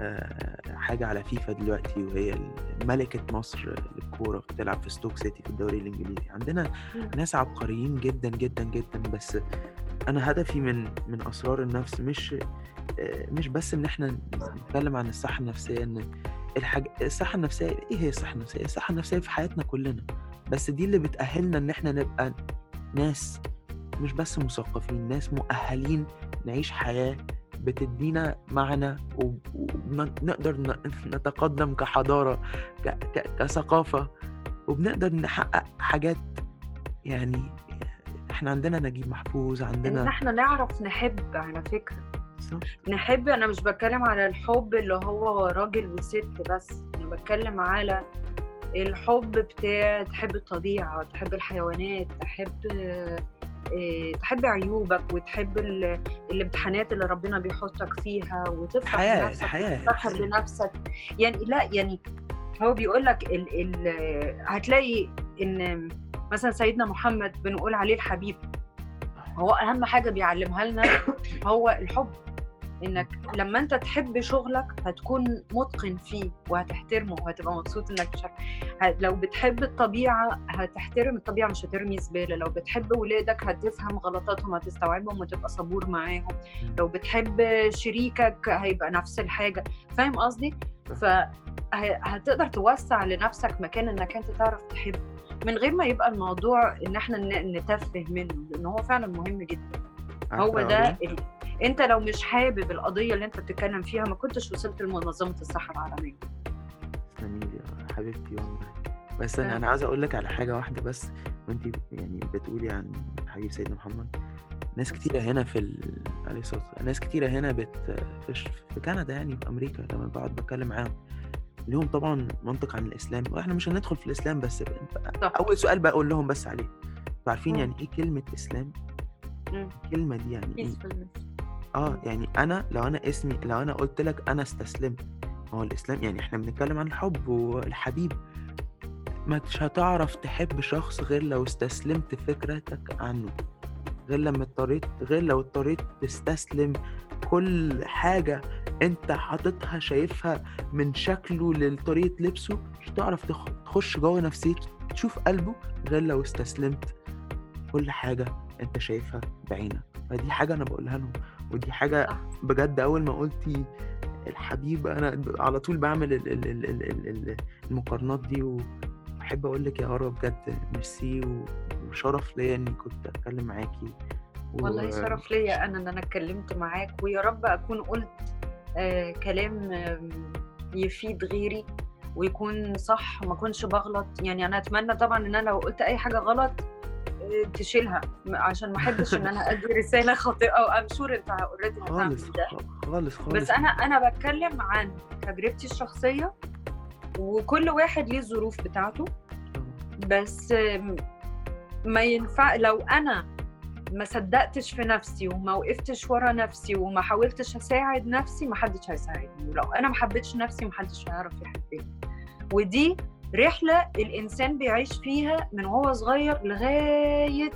Speaker 1: آآ حاجة على فيفا دلوقتي وهي ال ملكة مصر للكورة بتلعب في ستوك سيتي في الدوري الإنجليزي، عندنا. ناس عبقريين جدًا، جدًا، جدًا، بس أنا هدفي من من أسرار النفس مش آآ مش بس إن إحنا نتكلم عن الصحة النفسية إن الحاج الصحة النفسية إيه هي الصحة النفسية؟ الصحة النفسية في حياتنا كلنا، بس دي اللي بتأهلنا إن إحنا نبقى ناس مش بس مثقفين، ناس مؤهلين نعيش حياة بتدينا معنى وب وبن نقدر ن نتقدم كحضارة كثقافة، وبنقدر نحقق حاجات يعني إحنا عندنا نجيب محفوظ، عندنا
Speaker 2: إحنا نعرف نحب على فكرة.
Speaker 1: بالضبط.
Speaker 2: نحب أنا مش باتكلم على الحب اللي هو راجل وست بس، أنا باتكلم على الحب بتاع تحب الطبيعة، تحب الحيوانات، تحب آآ تحب عيوبك وتحب ال الامتحانات اللي ربنا بيحطك فيها وتفرح بنفسك
Speaker 1: الحياة.
Speaker 2: بنفسك، يعني لأ يعني هو بيقول لك ال ال هتلاقي إن مثلًا سيدنا محمد بنقول عليه الحبيب. هو أهم حاجة بيعلمها لنا هو الحب، إنك لمّا أنت تحب شغلك هتكون متقن فيه وهتحترمه وهتبقى مبسوط إنك شغ ه لو بتحب الطبيعة هتحترم الطبيعة مش هترمي زبالة، لو بتحب ولادك هتفهم غلطاتهم هتستوعبهم وتبقى صبور معاهم،. لو بتحب شريكك هيبقى نفس الحاجة، فاهم قصدي؟
Speaker 1: صح.
Speaker 2: ف ه هتقدر توسّع لنفسك مكان إنك أنت تعرف تحب، من غير ما يبقى الموضوع إن إحنا ن نتفه منه، لإن هو فعلًا مهم جدًا. هو ده أنت لو مش حابب القضية اللي أنت بتتكلم فيها ما كنتش وصلت لمنظمة الصحة العالمية.
Speaker 1: تسلمي لي يا حبيبتي والله. بس أنا
Speaker 2: آه.
Speaker 1: أنا عاوز أقول لِك على حاجة واحدة بس وأنتِ يعني بتقولي عن حبيب سيدنا محمد، ناس كتيرة هنا في ال عليه الصلاة والسلام، ناس كتيرة هنا بت في ش في كندا يعني في أمريكا لمّا باقعد باتكلم معاهم، ليهم طبعًا منطق عن الإسلام وإحنا مش هندخل في الإسلام بس ب. أول سؤال باقول لهم بس عليه، عارفين. يعني إيه كلمة إسلام؟ الكلمة دي يعني إيه؟
Speaker 2: إمم.
Speaker 1: يعني أنا لو أنا اسمي لو أنا قُلت لك أنا استسلمت، ما هو الإسلام يعني إحنا بنتكلم عن الحب والحبيب، مش هتعرف تحب شخص غير لو استسلمت فكرتك عنه، غير لمّا اضطريت غير لو اضطريت تستسلم. كل حاجة أنت حاططها شايفها من شكله لطريقة لبسه، مش هتعرف تخ تخش جوّه نفسيته تشوف قلبه غير لو استسلمت. كل حاجة أنت شايفها بعينك، فدي حاجة أنا باقولها لهم، ودي حاجة
Speaker 2: صح.
Speaker 1: بجد أول ما قُلتِ الحبيب أنا ب على طول باعمل ال ال ال ال ال ال المقارنات دي، وأحب أقول لِك يا هاروة بجد ميرسي وشرف ليّا إني كنت أتكلم معاكِ و
Speaker 2: والله شرف ليّا أنا إن أنا اتكلمت معاك، ويا رب أكون قُلت آآ كلام آمم يفيد غيري ويكون صح وما أكونش باغلط، يعني أنا أتمنى طبعًا إن أنا لو قُلت أي حاجة غلط تشيلها، عشان ما إن أنا أدّي رسالة خاطئة وI'm sure أنت already
Speaker 1: خالص،
Speaker 2: هتعمل ده.
Speaker 1: خالص، خالص.
Speaker 2: بس أنا أنا باتكلم عن تجربتي الشخصية، وكل واحد ليه الظروف بتاعته،. بس ما ينفع لو أنا ما صدقتش في نفسي وما وقفتش ورا نفسي وما حاولتش أساعد نفسي، ما حدش هيساعدني، ولو أنا ما حبيتش نفسي ما حدش هيعرف يحبني، ودي رحلة الإنسان بيعيش فيها من وهو صغير لغاية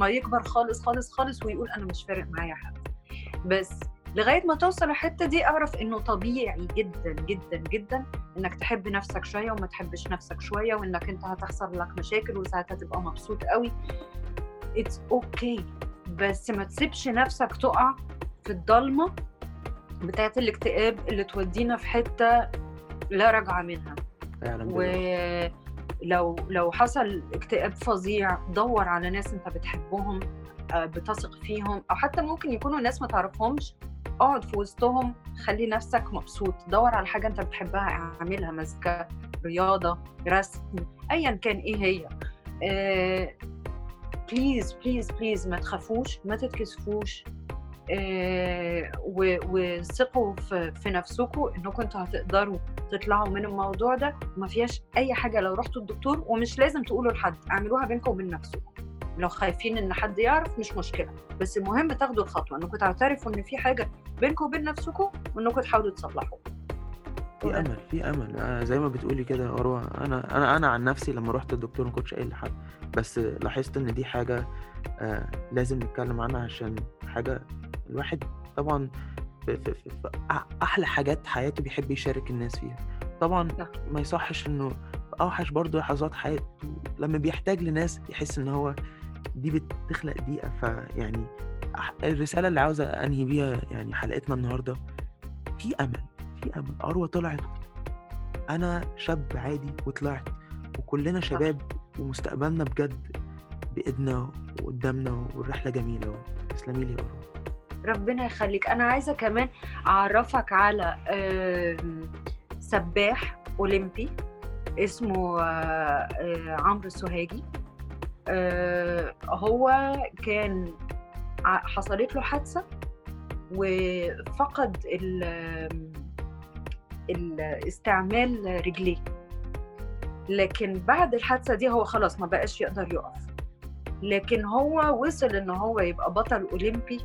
Speaker 2: ما يكبر خالص، خالص، خالص ويقول أنا مش فارق معايا حد، بس لغاية ما توصل الحتة دي أعرف إنه طبيعي جدًا، جدًا، جدًا إنك تحب نفسك شوية وما تحبش نفسك شوية، وإنك أنت هتحصل لك مشاكل وساعتها تبقى مبسوط أوي it's okay. بس ما تسيبش نفسك تُقع في الضلمة بتاعة الاكتئاب اللي تودينا في حتة لا رجعة منها،
Speaker 1: فعلًا.
Speaker 2: ولو لو حصل اكتئاب فظيع دَوّر على ناس أنت بتحبهم آآ بتثق فيهم، أو حتى ممكن يكونوا ناس ما تعرفهمش، اقعد في وسطهم خلّي نفسك مبسوط، دَوّر على حاجة أنت بتحبها اعملها مزيكا، رياضة، رسم، أيًا كان إيه هي please، please، please ما تخافوش، ما تتكسفوش وثقوا في نفسكم إنكم أنتم هتقدروا تطلعوا من الموضوع ده، وما فيهاش أي حاجة. لو رُحتوا للدكتور ومش لازم تقولوا لحد، اعملوها بينكم وبين نفسكم، لو خايفين إن حد يعرف مش مشكلة، بس المهم تاخدوا الخطوة إنكم تعترفوا إن في حاجة بينكم وبين نفسكم وإنكم تحاولوا تصلحوها.
Speaker 1: في أمل في أمل. آه زي ما بتقولي كده يا اروى أنا أنا أنا عن نفسي لما رحت الدكتور ما كنتش قايل لحد بس لاحظت إن دي حاجة آه لازم نتكلم عنها عشان حاجة الواحد طبعا في, في, في, في أحلى حاجات حياته بيحب يشارك الناس فيها. طبعا. ما يصحش إنه أوحش برضه لحظات حياته. لما بيحتاج لناس يحس إن هو دي بتخلق ضيقه فيعني الرسالة اللي عاوزة أنهي بيها يعني حلقتنا النهارده في أمل. في امل أروى طلعت. أنا شاب عادي وطلعت وكلنا شباب ومستقبلنا بجد بإيدنا وقدامنا والرحلة جميلة تسلمي لي يا
Speaker 2: ربنا يخليك. أنا عايزة كمان أعرفك على سباح أولمبي اسمه آه، عمرو السوهاجي آه، هو كان حصلت له حادثة وفقد ال- استعمال رجليه. لكن بعد الحادثة دي هو خلاص ما بقاش يقدر يقف. لكن هو وصل إن هو يبقى بطل أولمبي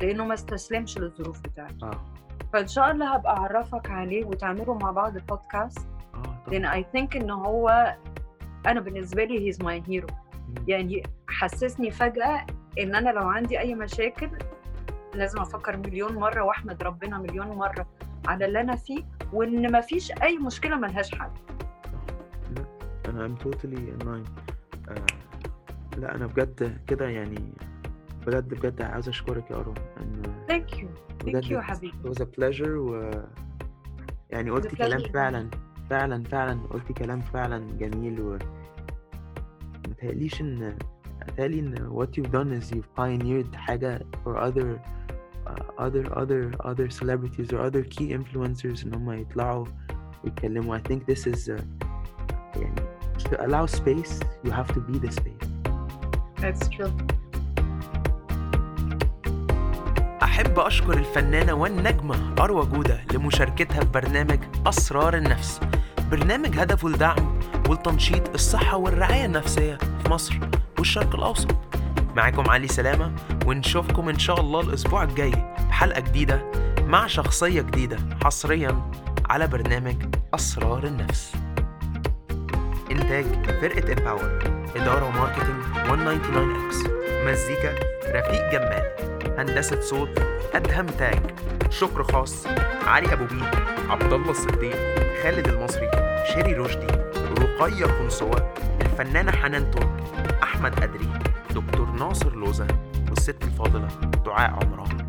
Speaker 2: لأنه ما استسلمش للظروف بتاعته.
Speaker 1: آه.
Speaker 2: فإن شاء الله هبقى أعرفك عليه وتعملوا مع بعض بودكاست آه
Speaker 1: لأن
Speaker 2: I think إن هو أنا بالنسبة لي he's my
Speaker 1: hero.
Speaker 2: يعني حسسني فجأة إن أنا لو عندي أي مشاكل لازم أفكر مليون مرة وأحمد ربنا مليون مرة على اللي أنا فيه وإن ما فيش أي مشكلة ملهاش حل.
Speaker 1: لا أنا in line. آه لا أنا بجد كده يعني بجد بجد عاوز أشكرك يا اروى ان
Speaker 2: thank you thank
Speaker 1: you
Speaker 2: حبيبي.
Speaker 1: it was a pleasure و يعني قلت كلام. فعلا فعلا فعلا قلت كلام فعلا جميل و متهيأليش إن متهيألي إن what you've done is you've pioneered حاجة for other other other other celebrities or other key influencers إن هم يطلعوا ويتكلموا. I think this is uh, يعني to allow space you have to be the space.
Speaker 2: That's true.
Speaker 3: أحب أشكر الفنانة والنجمة أروى جودة لمشاركتها في برنامج أسرار النفس. برنامج هدفه الدعم والتنشيط الصحة والرعاية النفسية في مصر والشرق الأوسط. معاكم علي سلامة ونشوفكم إن شاء الله الأسبوع الجاي بحلقة جديدة مع شخصية جديدة حصريا على برنامج أسرار النفس. إنتاج فرقة إمباور إدارة و marketing 199 إكس مزيكا رفيق جمال هندسة صوت أدهم تاج. شكر خاص علي أبو بيه عبد الله الصديق خالد المصري شيري رشدي رقية قنصوة الفنانة حنان ترك أحمد أدري. دكتور ناصر لوزة والست الفاضلة دعاء عمران.